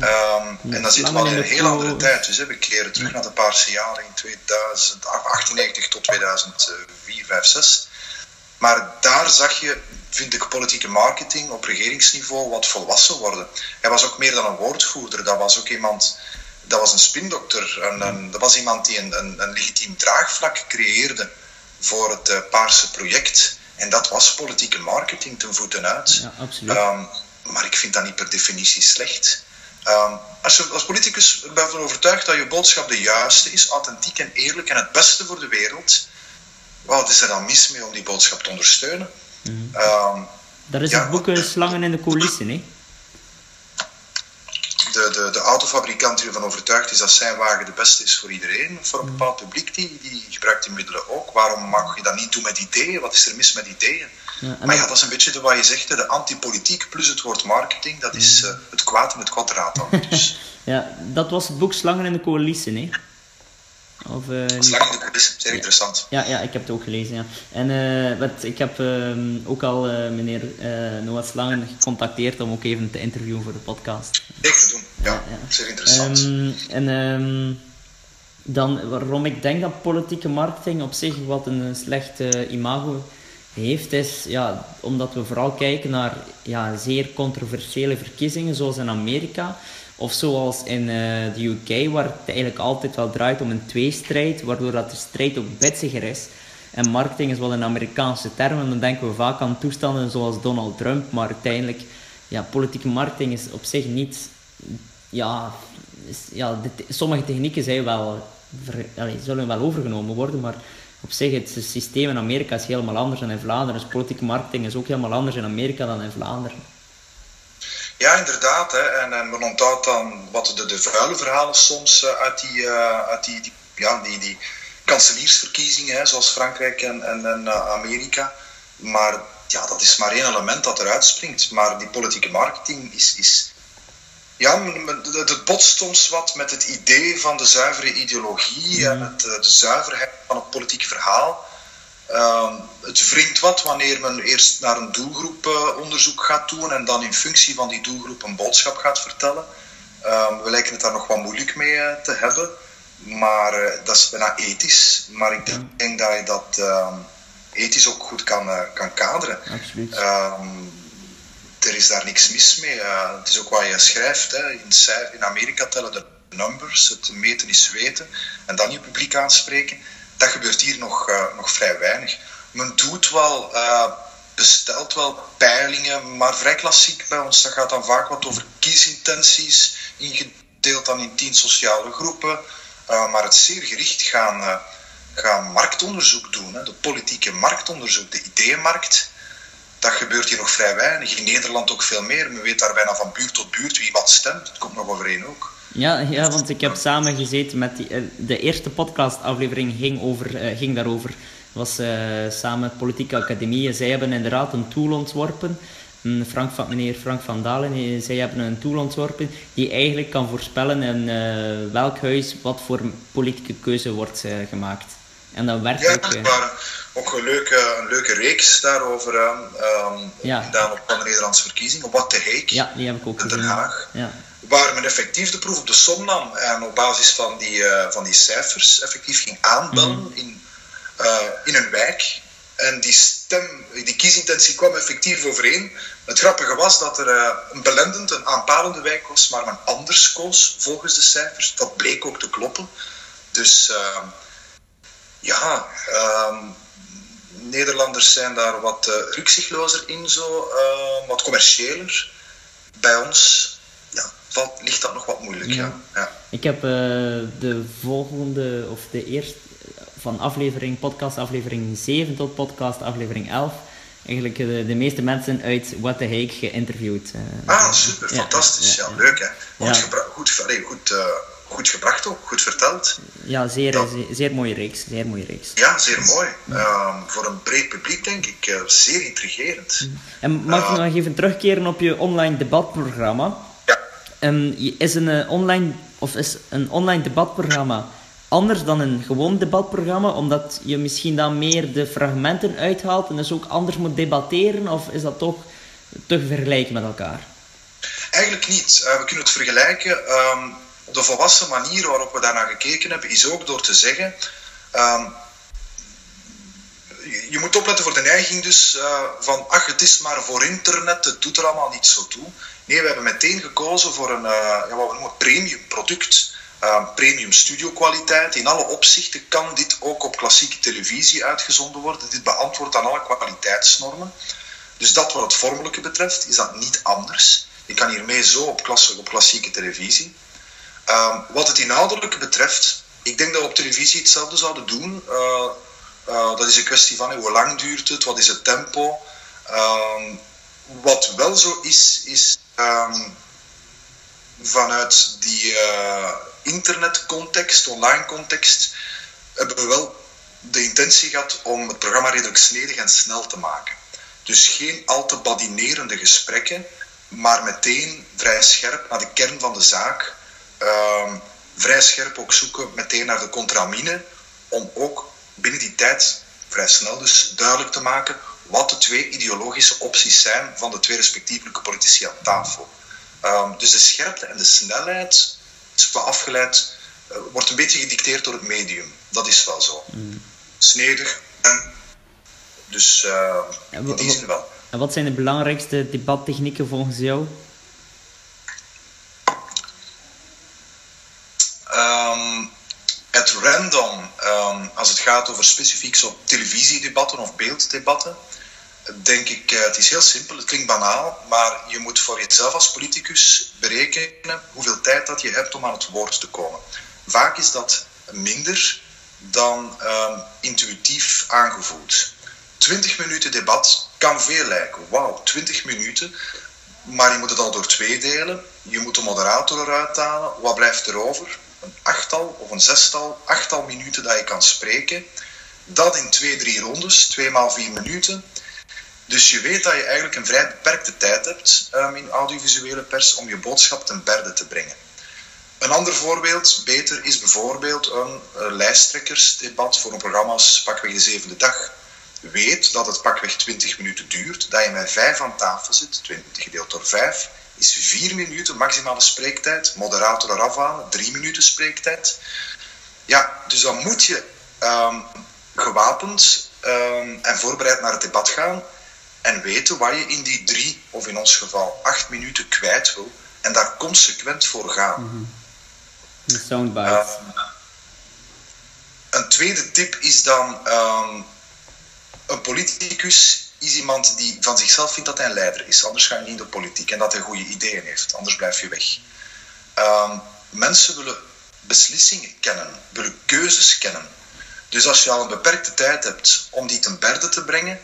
Um, en dan zitten we al in een heel andere tijd. Dus hè, we keren terug naar de Paarse jaren in 1998 tot 2004, 5, 6. Maar daar zag je, vind ik, politieke marketing op regeringsniveau wat volwassen worden. Hij was ook meer dan een woordvoerder. Dat was ook iemand, dat was een spindokter. En, en dat was iemand die een, een, een, legitiem draagvlak creëerde voor het uh, Paarse project. En dat was politieke marketing ten voeten uit. Ja, absoluut. Um, maar ik vind dat niet per definitie slecht. Um, als je als politicus bent ervan overtuigd dat je boodschap de juiste is, authentiek en eerlijk en het beste voor de wereld, wat is er dan mis mee om die boodschap te ondersteunen? Mm dat is het boek Slangen in de coulissen, hè? De, de, de autofabrikant die ervan overtuigd is dat zijn wagen de beste is voor iedereen, voor een bepaald publiek, die, die gebruikt die middelen ook. Waarom mag je dat niet doen met ideeën? Wat is er mis met ideeën? Ja, maar ja, dat is een beetje de, wat je zegt, de antipolitiek plus het woord marketing, dat is uh, het kwaad in het kwadraat dan. Dus. ja, dat was het boek Slangen in de coalitie, hè? Of, uh, coalitie, zeer interessant. Ja, ja, ik heb het ook gelezen, ja. En uh, wat, ik heb ehm, ook al meneer Noah Slangen gecontacteerd om ook even te interviewen voor de podcast. Zeker doen, ja, ja, zeer interessant. Um, en... Um, dan waarom ik denk dat politieke marketing op zich wat een slecht imago heeft, is ja, omdat we vooral kijken naar ja, zeer controversiële verkiezingen, zoals in Amerika. Of zoals in uh, de UK, waar het eigenlijk altijd wel draait om een tweestrijd, waardoor dat de strijd ook bitsiger is. En marketing is wel een Amerikaanse term, en dan denken we vaak aan toestanden zoals Donald Trump, maar uiteindelijk, ja, politieke marketing is op zich niet, ja, is, ja sommige technieken zijn wel, zullen wel overgenomen worden, maar op zich, het systeem in Amerika is helemaal anders dan in Vlaanderen. Dus politieke marketing is ook helemaal anders in Amerika dan in Vlaanderen. Ja, inderdaad. Hè. En, en men onthoudt dan wat de, de vuile verhalen soms uh, uit, die, uh, uit die, die, ja, die, die kanseliersverkiezingen, hè, zoals Frankrijk en, en, en uh, Amerika. Maar ja, dat is maar één element dat eruit springt. Maar die politieke marketing is, is ja, het botst soms wat met het idee van de zuivere ideologie en het, eh, de zuiverheid van het politieke verhaal. Uh, het wringt wat wanneer men eerst naar een doelgroeponderzoek uh, gaat doen en dan in functie van die doelgroep een boodschap gaat vertellen. Uh, we lijken het daar nog wat moeilijk mee uh, te hebben, maar uh, dat is bijna ethisch. Maar ik denk dat je dat ehm, ethisch ook goed kan, kan kaderen. Absoluut ehm, er is daar niks mis mee. Het is ook wat je schrijft. Hè. In, in, Amerika tellen de numbers, het meten is weten. En dan je publiek aanspreken. Dat gebeurt hier nog, uh, nog vrij weinig. Men doet wel, uh, bestelt wel peilingen, maar vrij klassiek bij ons. Dat gaat dan vaak wat over kiesintenties, ingedeeld dan in tien sociale groepen. maar het zeer gericht gaan, gaan marktonderzoek doen. Hè. De politieke marktonderzoek, de ideeënmarkt dat gebeurt hier nog vrij weinig. In Nederland ook veel meer. Men weet daar bijna van buurt tot buurt wie wat stemt. Het komt nog overeen ook. Ja, ja want ik heb samen gezeten met die, eh, de eerste podcastaflevering ging, over, uh, ging daarover. was uh, samen met Politieke Academie. Zij hebben inderdaad een tool ontworpen. Mm, Frank van, meneer Frank van Dalen, zij hebben een tool ontworpen die eigenlijk kan voorspellen in welk huis wat voor politieke keuze wordt gemaakt. En dat werkt ja, ook. Ook een leuke, een leuke reeks daarover um, ja. gedaan op de Nederlandse verkiezing, op Wat de Heek ja, die heb ik ook in Den Haag. Ja. Waar men effectief de proef op de som nam en op basis van die, uh, van die cijfers effectief ging aanbellen mm -hmm. in, uh, in een wijk. En die stem, die kiesintentie kwam effectief overeen. Het grappige was dat er uh, een belendend, een aanpalende wijk was, maar men anders koos volgens de cijfers. Dat bleek ook te kloppen. Dus ehm, ja, um, Nederlanders zijn daar wat uh, rukzichtlozer in, zo, uh, wat commerciëler. Bij ons ja, valt, ligt dat nog wat moeilijk. Ja. ja. Ik heb uh, de volgende, of de eerste, van aflevering, podcast aflevering 7 tot podcast aflevering 11, eigenlijk de, de meeste mensen uit What the Heek geïnterviewd. ah, super, fantastisch. Ja, leuk hè. Goed, goed, goed, goed goed gebracht ook, goed verteld. Ja, zeer, zeer, zeer, mooie reeks. Zeer mooie reeks. Ja, zeer mooi. Um, voor een breed publiek denk ik uh, zeer intrigerend. Mm. En mag ik uh, nog even terugkeren op je online debatprogramma? Ja. Um, is, een, uh, online, of is een online debatprogramma anders dan een gewoon debatprogramma, omdat je misschien dan meer de fragmenten uithaalt en dus ook anders moet debatteren, of is dat toch te vergelijken met elkaar? Eigenlijk niet. Uh, we kunnen het vergelijken. Um, de volwassen manier waarop we daarnaar gekeken hebben, is ook door te zeggen. Um, je moet opletten voor de neiging dus uh, van ach, het is maar voor internet, het doet er allemaal niet zo toe. Nee, we hebben meteen gekozen voor een uh, ja, wat we noemen premium product. Uh, premium studiokwaliteit. In alle opzichten kan dit ook op klassieke televisie uitgezonden worden. Dit beantwoordt aan alle kwaliteitsnormen. Dus dat wat het vormelijke betreft, is dat niet anders. Je kan hiermee zo op, op klassieke televisie. Um, wat het inhoudelijke betreft, ik denk dat we op televisie hetzelfde zouden doen. Uh, Uh, dat is een kwestie van hoe lang duurt het, wat is het tempo. Um, wat wel zo is, is um, vanuit die uh, internetcontext, online context, hebben we wel de intentie gehad om het programma redelijk snedig en snel te maken. Dus geen al te badinerende gesprekken, maar meteen vrij scherp naar de kern van de zaak. Uh, vrij scherp ook zoeken meteen naar de contramine, om ook binnen die tijd vrij snel dus duidelijk te maken wat de twee ideologische opties zijn van de twee respectievelijke politici aan tafel. Um, dus de scherpte en de snelheid is afgeleid, uh, wordt een beetje gedicteerd door het medium. Dat is wel zo. Mm. Snedig en dus uh, in die zin wel. En wat zijn de belangrijkste debattechnieken volgens jou? Um, at random, um, als het gaat over specifiek zo televisiedebatten of beelddebatten, denk ik, uh, het is heel simpel, het klinkt banaal, maar je moet voor jezelf als politicus berekenen hoeveel tijd dat je hebt om aan het woord te komen. Vaak is dat minder dan um, intuïtief aangevoeld. 20 minuten debat kan veel lijken. Wauw, 20 minuten. Maar je moet het al door twee delen. Je moet de moderator eruit halen. Wat blijft er over? Een achttal of een zestal, achttal minuten dat je kan spreken. Dat in twee, drie rondes, twee maal vier minuten. Dus je weet dat je eigenlijk een vrij beperkte tijd hebt um, in audiovisuele pers om je boodschap ten berde te brengen. Een ander voorbeeld, beter, is bijvoorbeeld een uh, lijsttrekkersdebat voor een programma als Pakweg de Zevende Dag weet dat het pakweg 20 minuten duurt, dat je met vijf aan tafel zit, 20 gedeeld door 5, is 4 minuten maximale spreektijd, moderator eraf halen, 3 minuten spreektijd. Ja, dus dan moet je um, gewapend um, en voorbereid naar het debat gaan en weten waar je in die drie, of in ons geval acht minuten kwijt wil en daar consequent voor gaan. Mm -hmm. De soundbite. Een tweede tip is dan um, een politicus is iemand die van zichzelf vindt dat hij een leider is. Anders ga je niet in de politiek en dat hij goede ideeën heeft. Anders blijf je weg. Um, mensen willen beslissingen kennen, willen keuzes kennen. Dus als je al een beperkte tijd hebt om die ten berde te brengen,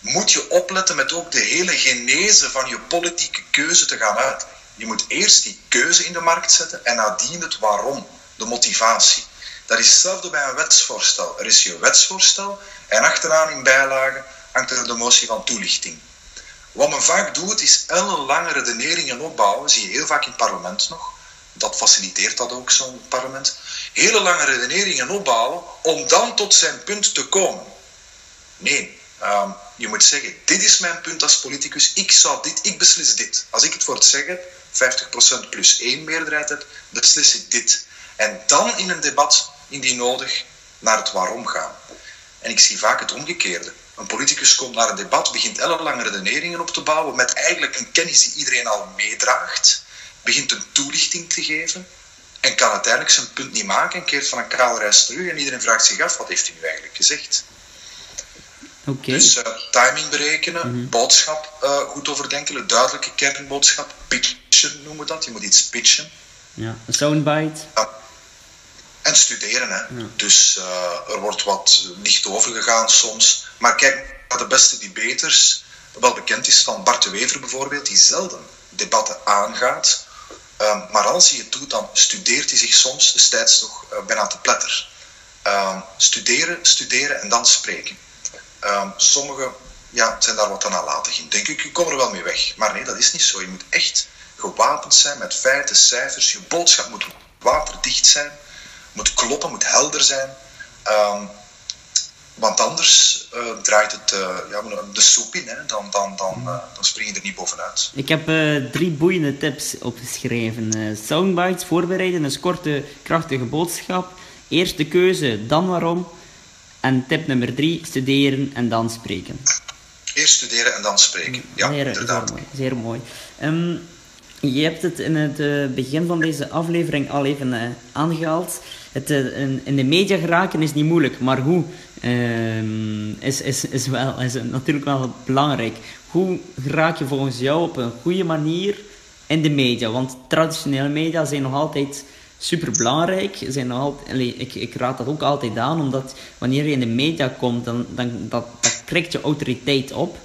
moet je opletten met ook de hele genese van je politieke keuze te gaan uitleggen. Je moet eerst die keuze in de markt zetten en nadien het waarom, de motivatie. Dat is hetzelfde bij een wetsvoorstel. Er is je wetsvoorstel en achteraan in bijlagen hangt er de motie van toelichting. Wat men vaak doet, is ellenlange redeneringen opbouwen, zie je heel vaak in het parlement nog. Dat faciliteert dat ook, zo'n parlement. Hele lange redeneringen opbouwen om dan tot zijn punt te komen. Nee, um, je moet zeggen, dit is mijn punt als politicus, ik zou dit, ik beslis dit. Als ik het voor het zeggen 50% plus 1 meerderheid heb, beslis ik dit. En dan in een debat, indien nodig, naar het waarom gaan. En ik zie vaak het omgekeerde. Een politicus komt naar een debat, begint ellenlange redeneringen op te bouwen met eigenlijk een kennis die iedereen al meedraagt, begint een toelichting te geven en kan uiteindelijk zijn punt niet maken en keert van een kale reis terug en iedereen vraagt zich af, wat heeft hij nu eigenlijk gezegd? Okay. Dus uh, timing berekenen, mm -hmm. boodschap uh, goed overdenken, duidelijke kernboodschap, pitchen noemen we dat, je moet iets pitchen. Ja, een soundbite. Ja. En studeren, hè. Ja. Dus uh, er wordt wat licht overgegaan soms. Maar kijk naar de beste debaters, wel bekend is van Bart de Wever bijvoorbeeld, die zelden debatten aangaat. Um, maar als hij het doet, dan studeert hij zich soms destijds toch uh, bijna te pletter. Um, studeren, studeren en dan spreken. Um, sommigen ja, zijn daar wat aan nalatig in. Denk ik, je komt er wel mee weg. Maar nee, dat is niet zo. Je moet echt gewapend zijn met feiten, cijfers. Je boodschap moet waterdicht zijn moet kloppen, moet helder zijn. Um, want anders uh, draait het uh, ja, de soep in, hè. Dan, dan, dan, uh, dan spring je er niet bovenuit. Ik heb drie boeiende tips opgeschreven. soundbites voorbereiden, een korte, krachtige boodschap. Eerst de keuze, dan waarom. En tip nummer drie, studeren en dan spreken. Eerst studeren en dan spreken, ja, zeer, inderdaad. Zeer mooi. Zeer mooi. Um, je hebt het in het begin van deze aflevering al even aangehaald het, uh, in de media geraken is niet moeilijk, maar hoe uh, is, is, is, wel, is natuurlijk wel belangrijk. Hoe raak je volgens jou op een goede manier in de media? Want traditionele media zijn nog altijd super belangrijk. Zijn altijd, ik, ik raad dat ook altijd aan, omdat wanneer je in de media komt, dan, dan dat, dat krikt je autoriteit op.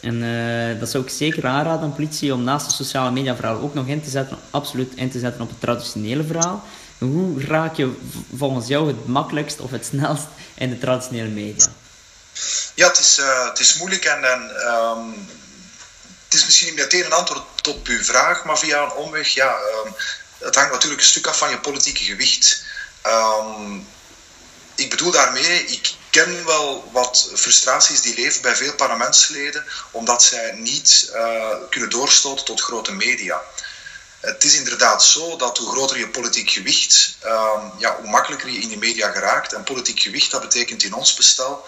En uh, dat zou ik zeker aanraden aan politie om naast de sociale media verhaal ook nog in te zetten, absoluut in te zetten op het traditionele verhaal. Hoe raak je volgens jou het makkelijkst of het snelst in de traditionele media? Ja, het is, uh, het is moeilijk en, um, het is misschien niet meteen een antwoord op uw vraag, maar via een omweg, ja, um, het hangt natuurlijk een stuk af van je politieke gewicht. Um, ik bedoel daarmee, ik ken wel wat frustraties die leven bij veel parlementsleden, omdat zij niet uh, kunnen doorstoten tot grote media. Het is inderdaad zo dat hoe groter je politiek gewicht, uh, ja, hoe makkelijker je in de media geraakt. En politiek gewicht, dat betekent in ons bestel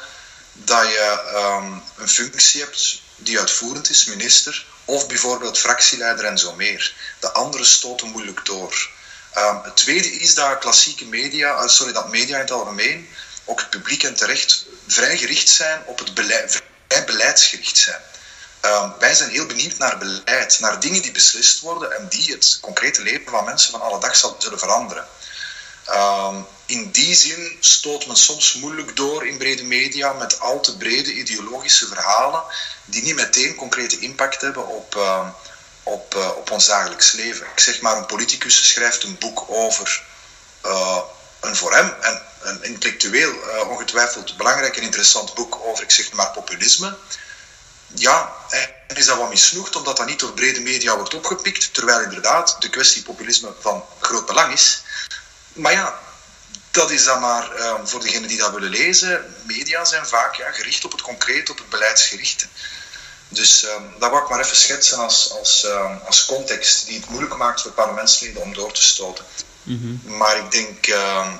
dat je um, een functie hebt die uitvoerend is, minister, of bijvoorbeeld fractieleider en zo meer. De andere stoten moeilijk door. Um, het tweede is dat klassieke media, uh, sorry, dat media in het algemeen, ook het publiek en terecht, vrij gericht zijn op het beleid, vrij beleidsgericht zijn. Um, wij zijn heel benieuwd naar beleid, naar dingen die beslist worden en die het concrete leven van mensen van alle dag zullen veranderen. Um, in die zin stoot men soms moeilijk door in brede media met al te brede ideologische verhalen die niet meteen concrete impact hebben op, uh, op, uh, op ons dagelijks leven. Ik zeg maar, een politicus schrijft een boek over uh, een voor hem en een intellectueel ongetwijfeld belangrijk en interessant boek over, ik zeg maar, populisme. Ja, en is dat wat misnoegd omdat dat niet door brede media wordt opgepikt, terwijl inderdaad de kwestie populisme van groot belang is. Maar ja, dat is dan maar uh, voor degenen die dat willen lezen. Media zijn vaak ja, gericht op het concreet, op het beleidsgerichte. Dus uh, dat wou ik maar even schetsen als, als, uh, als context die het moeilijk maakt voor parlementsleden om door te stoten. Mm -hmm. Maar ik denk, ehm,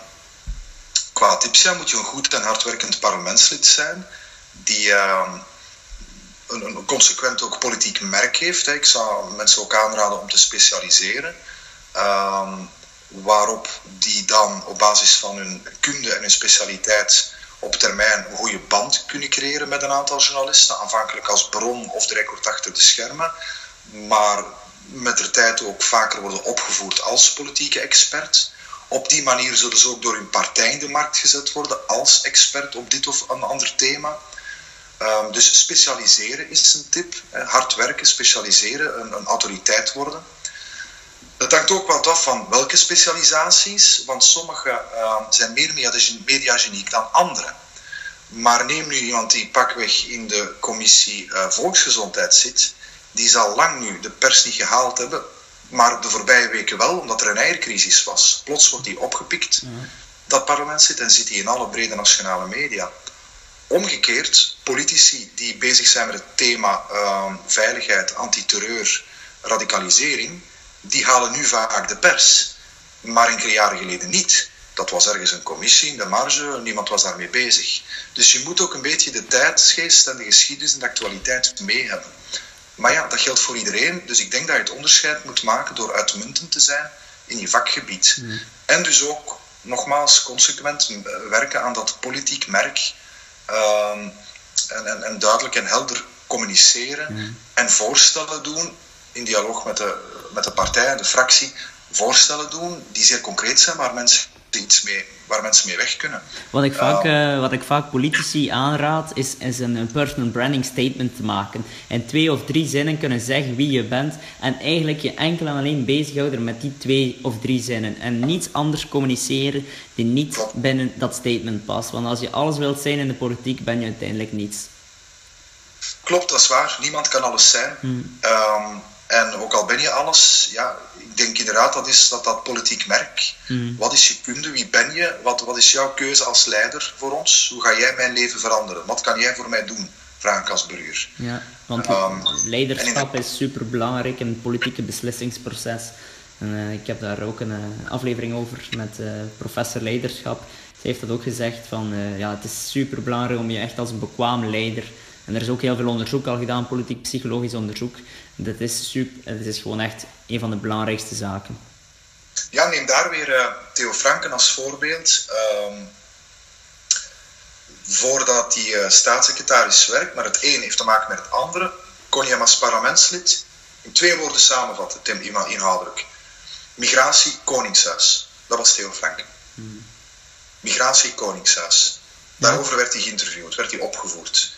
qua tipsia moet je een goed en hardwerkend parlementslid zijn, die ehm, een, consequent ook politiek merk heeft. Hè. Ik zou mensen ook aanraden om te specialiseren waarop die dan op basis van hun kunde en hun specialiteit op termijn een goede band kunnen creëren met een aantal journalisten, aanvankelijk als bron of de record achter de schermen, maar met de tijd ook vaker worden opgevoerd als politieke expert. Op die manier zullen ze ook door hun partij in de markt gezet worden als expert op dit of een ander thema. Um, dus specialiseren is een tip. Hard werken, specialiseren, een, een autoriteit worden. Het hangt ook wat af van welke specialisaties, want sommige uh, zijn meer mediageniek dan andere. Maar neem nu iemand die pakweg in de commissie uh, volksgezondheid zit, die zal lang nu de pers niet gehaald hebben, maar de voorbije weken wel, omdat er een eiercrisis was. Plots wordt die opgepikt, dat parlement zit, en zit hij in alle brede nationale media. Omgekeerd, politici die bezig zijn met het thema uh, veiligheid, antiterreur, radicalisering, die halen nu vaak de pers. Maar enkele jaren geleden niet. Dat was ergens een commissie in de marge, niemand was daarmee bezig. Dus je moet ook een beetje de tijdsgeest en de geschiedenis en de actualiteit mee hebben. Maar ja, dat geldt voor iedereen. Dus ik denk dat je het onderscheid moet maken door uitmuntend te zijn in je vakgebied. Mm. En dus ook, nogmaals, consequent werken aan dat politiek merk. Um, en, en, en, duidelijk en helder communiceren mm. en voorstellen doen in dialoog met de, met de partij en de fractie voorstellen doen die zeer concreet zijn, waar mensen iets mee, waar mensen mee weg kunnen. Wat ik vaak, uh, wat ik vaak politici aanraad, is, is een, een personal branding statement te maken. En twee of drie zinnen kunnen zeggen wie je bent en eigenlijk je enkel en alleen bezighouden met die twee of drie zinnen. En niets anders communiceren die niet Klopt. binnen dat statement past. Want als je alles wilt zijn in de politiek, ben je uiteindelijk niets. Klopt, dat is waar. Niemand kan alles zijn. Hmm. Um, en ook al ben je alles, ja, ik denk inderdaad dat is dat, dat politiek merk. Mm. Wat is je kunde? Wie ben je? Wat, wat is jouw keuze als leider voor ons? Hoe ga jij mijn leven veranderen? Wat kan jij voor mij doen? Vraag ik als burger. Ja, want um, leiderschap de... is super belangrijk in het politieke beslissingsproces. En, uh, ik heb daar ook een uh, aflevering over met uh, professor leiderschap. Ze heeft dat ook gezegd van ja, het is super belangrijk om je echt als een bekwaam leider. En er is ook heel veel onderzoek al gedaan, politiek-psychologisch onderzoek dit is, super, het is gewoon echt een van de belangrijkste zaken. Ja, neem daar weer uh, Theo Franken als voorbeeld. Um, voordat hij uh, staatssecretaris werkt, maar het een heeft te maken met het andere, kon je hem als parlementslid in twee woorden samenvatten, Tim, inhoudelijk. Migratie, Koningshuis. Dat was Theo Frank. Migratie, Koningshuis. Daarover werd hij geïnterviewd, werd hij opgevoerd.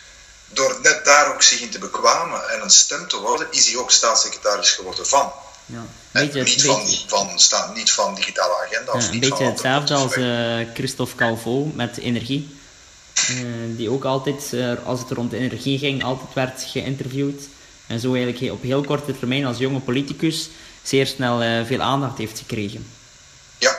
Door net daar ook zich in te bekwamen en een stem te worden, is hij ook staatssecretaris geworden van. Ja. En Beetje, niet, van, van, niet van digitale agenda. Of Ja, een beetje van hetzelfde als eh, Christophe Calvo met energie. Eh, die ook altijd, eh, als het rond energie ging, altijd werd geïnterviewd. En zo eigenlijk op heel korte termijn als jonge politicus zeer snel veel aandacht heeft gekregen. Ja.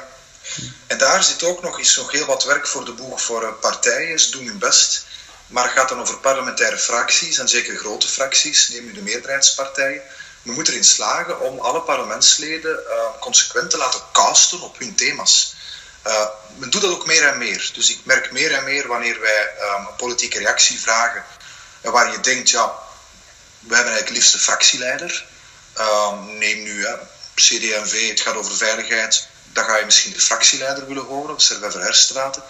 En daar zit ook nog, is nog heel wat werk voor de boeg voor partijen. Ze doen hun best. Maar het gaat dan over parlementaire fracties, en zeker grote fracties, neem nu de meerderheidspartijen. Men moet erin slagen om alle parlementsleden eh, consequent te laten casten op hun thema's. Eh, men doet dat ook meer en meer. Dus ik merk meer en meer wanneer wij eh, een politieke reactie vragen, en waar je denkt, ja, we hebben eigenlijk liefst de fractieleider. Ehm, neem nu hè, het gaat over veiligheid. Dan ga je misschien de fractieleider willen horen, Servet Verherstraten.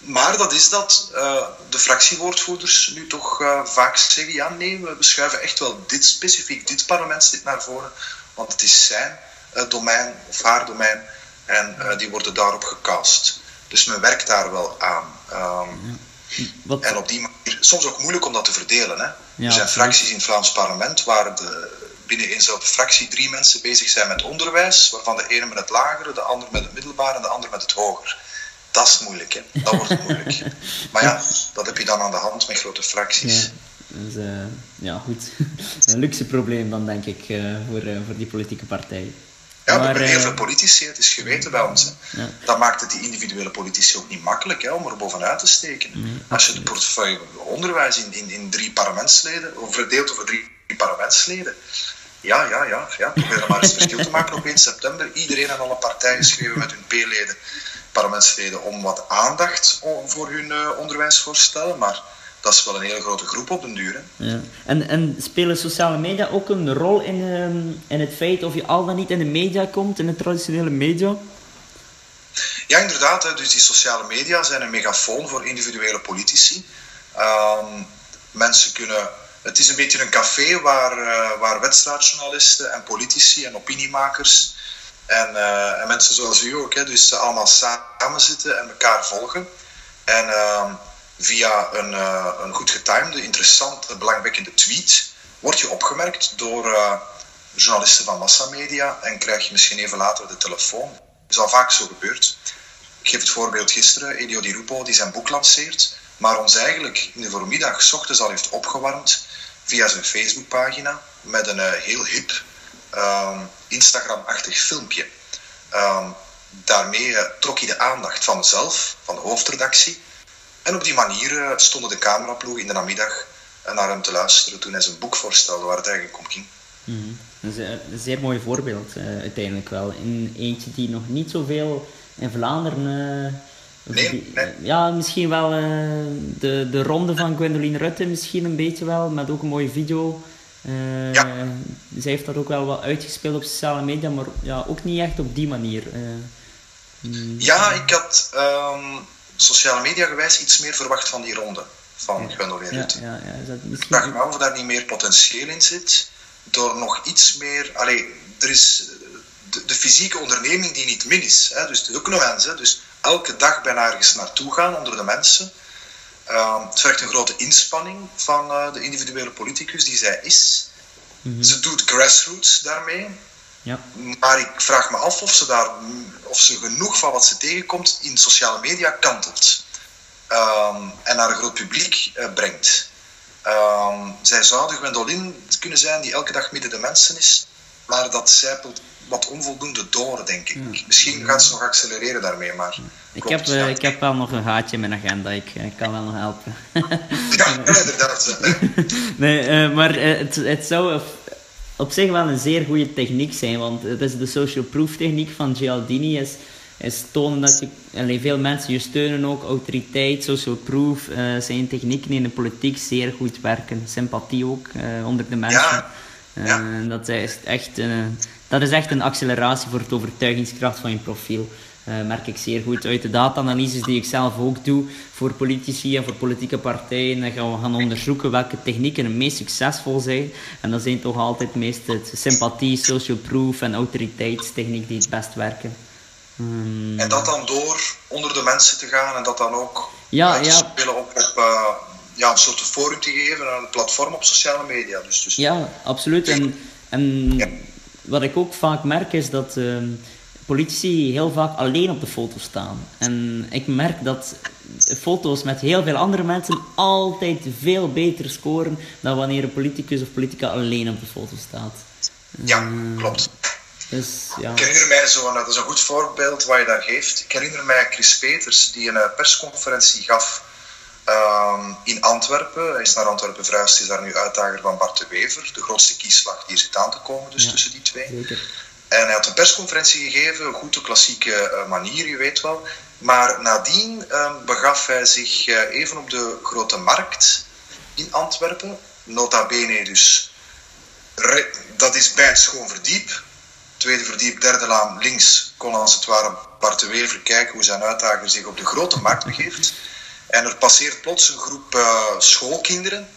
Maar dat is dat eh, de fractiewoordvoerders nu toch eh, vaak zeggen: ja, nee, we schuiven echt wel dit specifiek, dit parlementslid naar voren, want het is zijn eh, domein of haar domein en die worden daarop gecast. Dus men werkt daar wel aan. Ehm, Wat, en op die manier, soms ook moeilijk om dat te verdelen. Hè? Ja, er zijn fracties in het Vlaams parlement waar de, binnen eenzelfde fractie drie mensen bezig zijn met onderwijs, waarvan de ene met het lagere, de ander met het middelbare en de ander met het hoger. Dat is moeilijk, hè? dat wordt moeilijk. maar ja, dat heb je dan aan de hand met grote fracties. ja, dus, ja, goed. een luxe probleem dan, denk ik, eh, voor, eh, voor die politieke partijen. Ja, we Maar, hebben heel veel politici, het is geweten bij ons. Hè. Ja. Dat maakt het die individuele politici ook niet makkelijk hè, om er bovenuit te steken. Als je de portefeuille onderwijs in, in, in drie parlementsleden, of verdeelt over drie parlementsleden, ja, ja, ja, ja. Probeer er maar eens verschil te maken op 1 september. Iedereen en alle partijen schreven met hun P-leden, parlementsleden, om wat aandacht voor hun eh, onderwijsvoorstellen. Maar dat is wel een hele grote groep op den duur. Hè. Ja. En, en spelen sociale media ook een rol in, ehm, in het feit of je al dan niet in de media komt, in de traditionele media? Ja, inderdaad. Hè. Dus die sociale media zijn een megafoon voor individuele politici. Ehm, mensen kunnen... Het is een beetje een café waar, eh, waar wedstrijdjournalisten en politici en opiniemakers en, eh, en mensen zoals u ook, hè, dus allemaal samen zitten en elkaar volgen. En ehm, via een, eh, een goed getimede, interessante, belangwekkende tweet word je opgemerkt door eh, journalisten van massamedia en krijg je misschien even later de telefoon. Dat is al vaak zo gebeurd. Ik geef het voorbeeld gisteren, Elio Di Rupo, die zijn boek lanceert, maar ons eigenlijk in de voormiddag, ochtends al heeft opgewarmd via zijn Facebookpagina met een heel hip ehm, Instagram-achtig filmpje. Ehm, daarmee eh, trok hij de aandacht van mezelf, van de hoofdredactie. En op die manier eh, stonden de cameraploegen in de namiddag eh, naar hem te luisteren toen hij zijn boek voorstelde waar het eigenlijk om ging. Mhm. Dat is een zeer mooi voorbeeld, uiteindelijk wel. In eentje die nog niet zoveel in Vlaanderen. Nee, die- nee. Ja, misschien wel de, de ronde van Gwendoline Rutte, misschien een beetje wel, met ook een mooie video. Eh, Ja. Zij heeft dat ook wel wat uitgespeeld op sociale media, maar ja, ook niet echt op die manier. eh. Mm, Ja, ik had ehm, sociale media gewijs iets meer verwacht van die ronde van Gwendoline ja, ja, ja, is dat Ik misschien vraag me af of daar niet meer potentieel in zit. Door nog iets meer. Allee, er is eh, de, de fysieke onderneming die niet min is. Hè, dus is ook een mens. Hè, dus elke dag bijna ergens naartoe gaan onder de mensen. Ehm, het vergt een grote inspanning van eh, de individuele politicus die zij is. Mhm. Ze doet grassroots daarmee. Ja. Maar ik vraag me af of ze, daar, of ze genoeg van wat ze tegenkomt in sociale media kantelt. Ehm, en naar een groot publiek eh, brengt. Ehm, zij zou de Gwendoline kunnen zijn die elke dag midden de mensen is. Maar dat zijpelt wat onvoldoende door, denk ik. Misschien gaat ze nog accelereren daarmee, maar... Ik klopt, heb, eh, ja. ik heb wel nog een gaatje in mijn agenda, ik, ik kan wel nog helpen. Ja, inderdaad. nee, eh, maar eh, het, het zou op, zich wel een zeer goede techniek zijn, want het is de social proof techniek van Gialdini, is, is tonen dat je, allee, veel mensen je steunen ook, autoriteit, social proof, eh, zijn technieken in de politiek zeer goed werken, sympathie ook eh, onder de mensen. Ja, Eh, dat, is echt, eh, dat is echt een acceleratie voor het overtuigingskracht van je profiel. uh, merk ik zeer goed uit de data-analyses die ik zelf ook doe voor politici en voor politieke partijen. Dan gaan we gaan onderzoeken welke technieken het meest succesvol zijn. En dat zijn toch altijd meest het sympathie, social proof en autoriteitstechniek die het best werken. Um, en dat dan door onder de mensen te gaan en dat dan ook ja, ja. spelen op, op uh, ja, een soort forum te geven, een platform op sociale media. Dus, dus ja, absoluut. En, en Ja. wat ik ook vaak merk is dat ehm, politici heel vaak alleen op de foto staan. En ik merk dat foto's met heel veel andere mensen altijd veel beter scoren dan wanneer een politicus of politica alleen op de foto staat. Ja, klopt. Dus ja. Ik herinner mij zo'n, dat is een goed voorbeeld wat je daar geeft. Ik herinner mij Chris Peters die een eh, persconferentie gaf ehm, in Antwerpen. Hij is naar Antwerpen verhuisd, is daar nu uitdager van Bart de Wever. De grootste kiesslag die er zit aan te komen, dus Ja. tussen die twee. Zeker. En hij had een persconferentie gegeven, goed de klassieke eh, manier, je weet wel. Maar nadien ehm, begaf hij zich eh, even op de grote markt in Antwerpen. Nota bene dus. re- dat is bij het Schoon Verdiep. Tweede verdiep, derde laan links kon als het ware Bart de Wever kijken hoe zijn uitdager zich op de grote markt begeeft. En er passeert plots een groep eh, schoolkinderen.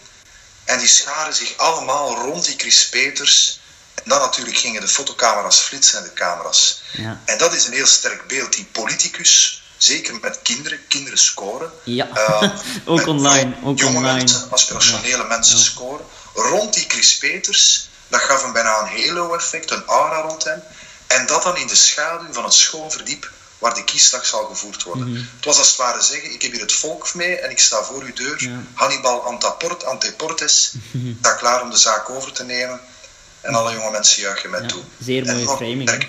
En die scharen zich allemaal rond die Chris Peters. En dan natuurlijk gingen de fotocamera's flitsen en de camera's. Ja. En dat is een heel sterk beeld. Die politicus, zeker met kinderen, kinderen scoren. Ja. Eh, Ook online, ook jonge online. mensen, aspirationele mensen Ja. scoren. Rond die Chris Peters, dat gaf hem bijna een halo-effect, een aura rond hem. En dat dan in de schaduw van het schoolverdiep waar de kiesdag zal gevoerd worden. Mhm. Het was als het ware zeggen, ik heb hier het volk mee en ik sta voor uw deur. Ja. Hannibal Antaport, Anteportes, sta klaar om de zaak over te nemen. En alle jonge mensen juichen mij Ja, toe. zeer mooie framing.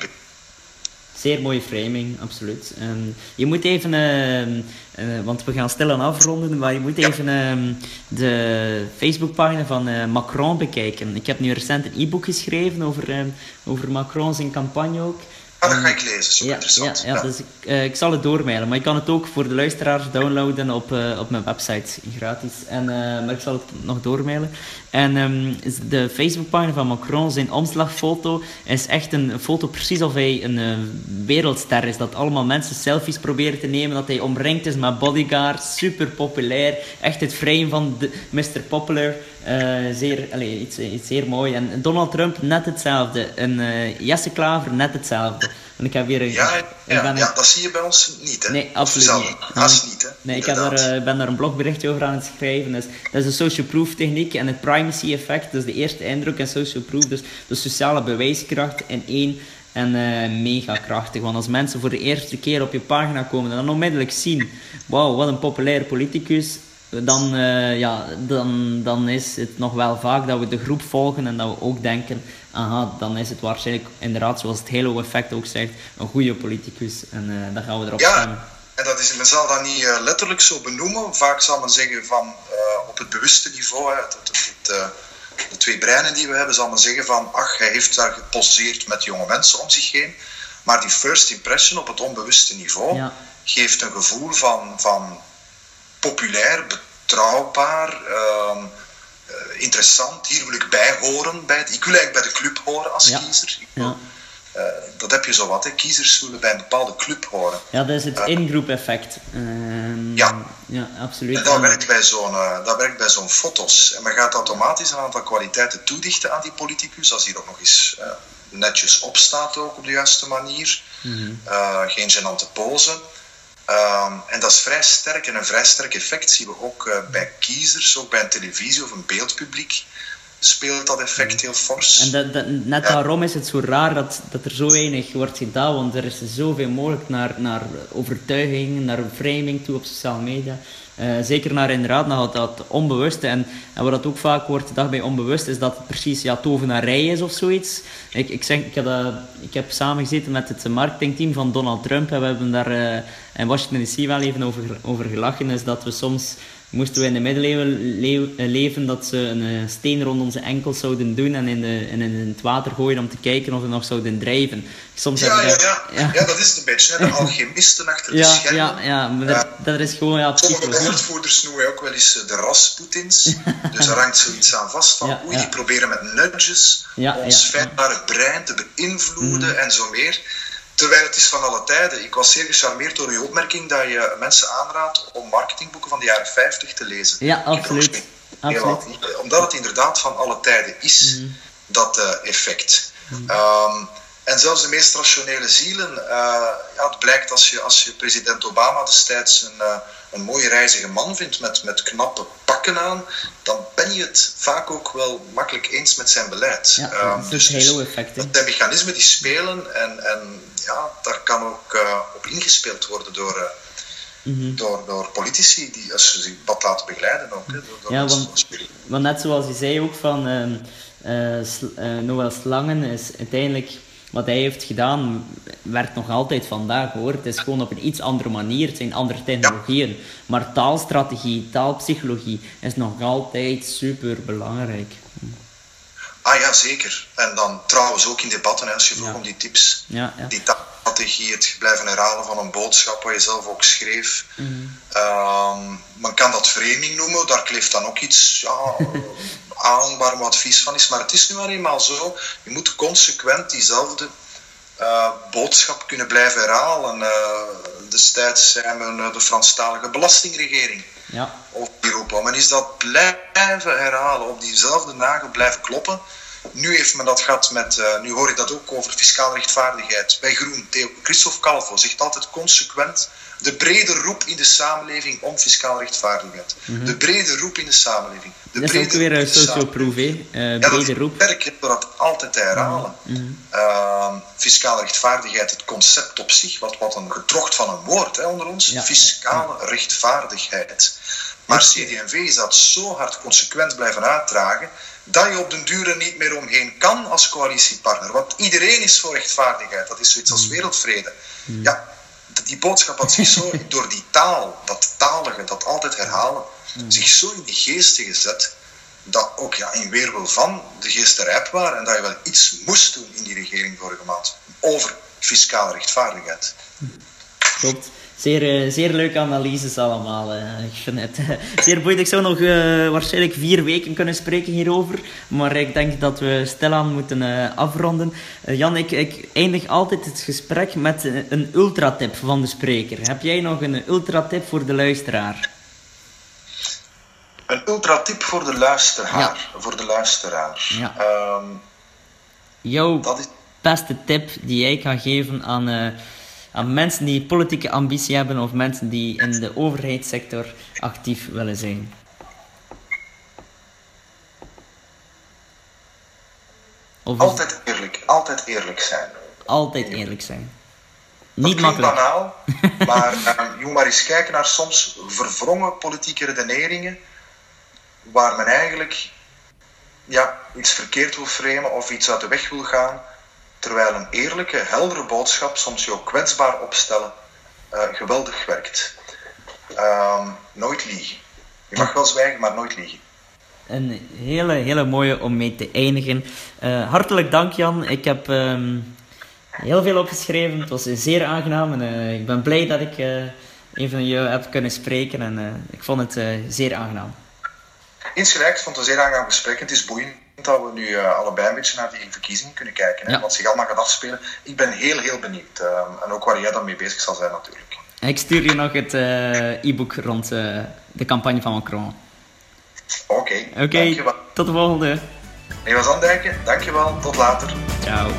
Zeer mooie framing, absoluut. Ehm, je moet even, ehm, eh, want we gaan stilaan afronden, maar je moet Ja. even ehm, de Facebookpagina van eh, Macron bekijken. Ik heb nu recent een e-book geschreven over, ehm, over Macron zijn campagne ook. Ah, dat ga ik lezen, super Ja, ja, interessant. ja, dus ik, eh, ik zal het doormailen, maar je kan het ook voor de luisteraars downloaden op, eh, op mijn website, gratis. En, eh, maar ik zal het nog doormailen. En is de Facebookpagina van Macron, zijn omslagfoto, is echt een foto precies of hij een wereldster is. Dat allemaal mensen selfies proberen te nemen, dat hij omringd is met bodyguards, super populair. Echt het frame van de, Mr. Popular. Eh, zeer, allee, iets, iets zeer mooi. En Donald Trump net hetzelfde. En eh, Jesse Klaver net hetzelfde. En ik heb weer een... Ja, ja, dat zie je bij ons niet, hè? Nee, absoluut niet. Haast niet, hè? Nee, ik heb daar, eh, ben daar een blogberichtje over aan het schrijven. Dus, dat is de social proof techniek en het primacy effect. Dus de eerste indruk en social proof. Dus de sociale bewijskracht in één. En eh, mega krachtig. Want als mensen voor de eerste keer op je pagina komen en dan onmiddellijk zien: wauw, wat een populaire politicus. Dan, eh, ja, dan, dan is het nog wel vaak dat we de groep volgen en dat we ook denken: aha, dan is het waarschijnlijk inderdaad, zoals het Halo-effect ook zegt, een goede politicus. En eh, dan gaan we erop Ja, stemmen. en dat is, men zal dat niet eh, letterlijk zo benoemen. Vaak zal men zeggen van op het bewuste niveau, hè, het, het, het, de twee breinen die we hebben, zal men zeggen van ach, hij heeft daar geposeerd met jonge mensen om zich heen. Maar die first impression op het onbewuste niveau Ja. geeft een gevoel van, van populair, betrouwbaar, ehm, eh, interessant. Hier wil ik bij horen. Bij het, ik wil eigenlijk bij de club horen als Ja. kiezer. Ja. eh, dat heb je zo wat, hè. kiezers willen bij een bepaalde club horen. Ja, dat is het in-groep effect. Ehm, Ja. Ja, absoluut. En dat werkt bij zo'n eh, dat werkt bij zo'n foto's. En men gaat automatisch een aantal kwaliteiten toedichten aan die politicus, als die er ook nog eens eh, netjes op staat ook op de juiste manier. Mhm. Eh, geen gênante pose. Ehm, en dat is vrij sterk en een vrij sterk effect zien we ook eh, bij kiezers, ook bij een televisie of een beeldpubliek speelt dat effect heel fors. En dat, dat, net Ja. daarom is het zo raar dat, dat er zo weinig wordt gedaan, want er is zoveel mogelijk naar, naar overtuiging, naar framing toe op sociale media. Eh, zeker naar inderdaad naar dat onbewuste. En, en wat dat ook vaak wordt gedacht bij onbewust, is dat het precies ja, tovenarij is of zoiets. Ik, ik, zeg, ik, heb, dat, ik heb samengezeten met het marketingteam van Donald Trump en we hebben daar eh, in Washington DC wel even over, over gelachen. Is dat we soms moesten we in de middeleeuwen leeuw- eh, leven dat ze een eh, steen rond onze enkels zouden doen en in, de, en in het water gooien om te kijken of we nog zouden drijven. Soms ja, ja, ja, dat- ja. dat is het een beetje. Hè. De alchemisten achter de ja, schermen. ja, ja, maar dat, dat is gewoon ja, Sommige psychologie. woordvoerders noemen ook wel eens eh, de Rasputins. Dus daar hangt zoiets aan vast van. Oei, die proberen met nudges ons ja, brein te beïnvloeden Mhm. en zo meer. Terwijl het is van alle tijden. Ik was zeer gecharmeerd door uw opmerking dat je mensen aanraadt om marketingboeken van de jaren 50 te lezen. Ja, absoluut. absoluut. Omdat het inderdaad van alle tijden is, mhm. dat uh, effect. Mhm. Ehm, en zelfs de meest rationele zielen, uh, ja, het blijkt als je, als je president Obama destijds een, uh, een mooie reizige man vindt met, met knappe pakken aan, dan ben je het vaak ook wel makkelijk eens met zijn beleid. Ja, um, dat is dus, effect. De mechanismen die spelen en, en ja, daar kan ook uh, op ingespeeld worden door, mm -hmm. door, door politici die als ze zich wat laten begeleiden ook. Hè, door, ja, want, want, net zoals je zei ook van uh, Noël Slangen is uiteindelijk wat hij heeft gedaan werkt nog altijd vandaag hoor. Het is gewoon op een iets andere manier, het zijn andere technologieën. Maar taalstrategie, taalpsychologie is nog altijd super belangrijk. Ah ja, zeker. En dan trouwens ook in debatten, als je vroeg om die tips. Ja, die taalstrategie, het blijven herhalen van een boodschap wat je zelf ook schreef. Mm. men kan dat framing noemen, daar kleeft dan ook iets ja, aan waar mijn advies van is. Maar het is nu maar eenmaal zo, je moet consequent diezelfde uh, boodschap kunnen blijven herhalen. Uh, destijds zijn we uh, de Franstalige belastingregering ja. op Europa. Men is dat blijven herhalen, op diezelfde nagel blijven kloppen. Nu heeft men dat gehad met, nu hoor ik dat ook over fiscale rechtvaardigheid. Bij Groen, Theo, Christophe Calvo zegt altijd consequent de brede roep in de samenleving om fiscale rechtvaardigheid. Mhm. De brede roep in de samenleving. De dat is ook weer een socioproef, hè? Uh, ja, brede roep. werk door dat altijd te herhalen. Uh, fiscale rechtvaardigheid, het concept op zich, wat, wat een gedrocht van een woord hè, onder ons. Ja. Fiscale rechtvaardigheid. Maar CD&V is dat zo hard consequent blijven uitdragen dat je op den duur niet meer omheen kan als coalitiepartner. Want iedereen is voor rechtvaardigheid. Dat is zoiets als wereldvrede. Ja, die boodschap had zich zo door die taal, dat talige, dat altijd herhalen, zich zo in de geesten gezet, dat ook ja, in weerwil van de geesten rijp waren en dat je wel iets moest doen in die regering vorige maand over fiscale rechtvaardigheid. Klopt. Zeer, eh, zeer leuke analyses allemaal. Uh, ik vind het uh, zeer boeiend. Ik zou nog uh, waarschijnlijk vier weken kunnen spreken hierover. Maar ik denk dat we stilaan moeten afronden. Jan, ik, ik, eindig altijd het gesprek met een ultratip van de spreker. Heb jij nog een ultratip voor de luisteraar? Een ultratip voor de luisteraar. Ja. Voor de luisteraar. Ja. Um, Jouw dat is... beste tip die jij kan geven aan aan mensen die politieke ambitie hebben of mensen die in de overheidssector actief willen zijn? Of altijd eerlijk, altijd eerlijk zijn. Altijd eerlijk zijn. Dat Niet makkelijk. banaal, maar uh, je moet maar eens kijken naar soms verwrongen politieke redeneringen waar men eigenlijk ja, iets verkeerd wil framen of iets uit de weg wil gaan terwijl een eerlijke, heldere boodschap soms je ook kwetsbaar opstellen uh, geweldig werkt. Uh, nooit liegen. Je mag wel zwijgen, maar nooit liegen. Een hele, hele mooie om mee te eindigen. Uh, hartelijk dank Jan. Ik heb um, heel veel opgeschreven. Het was zeer aangenaam en uh, ik ben blij dat ik een van je heb kunnen spreken en ik vond het zeer aangenaam. Insgelijks, vond het een zeer aangenaam gesprek. Het is boeiend dat we nu uh, allebei een beetje naar die verkiezingen kunnen kijken. Ja. Wat zich allemaal gaat afspelen. Ik ben heel, heel benieuwd. Uh, en ook waar jij dan mee bezig zal zijn natuurlijk. Ik stuur je nog het uh, e-book rond de campagne van Macron. Oké, okay, okay, tot de volgende. Nee, was Andijken, dankjewel. Tot later. Ciao.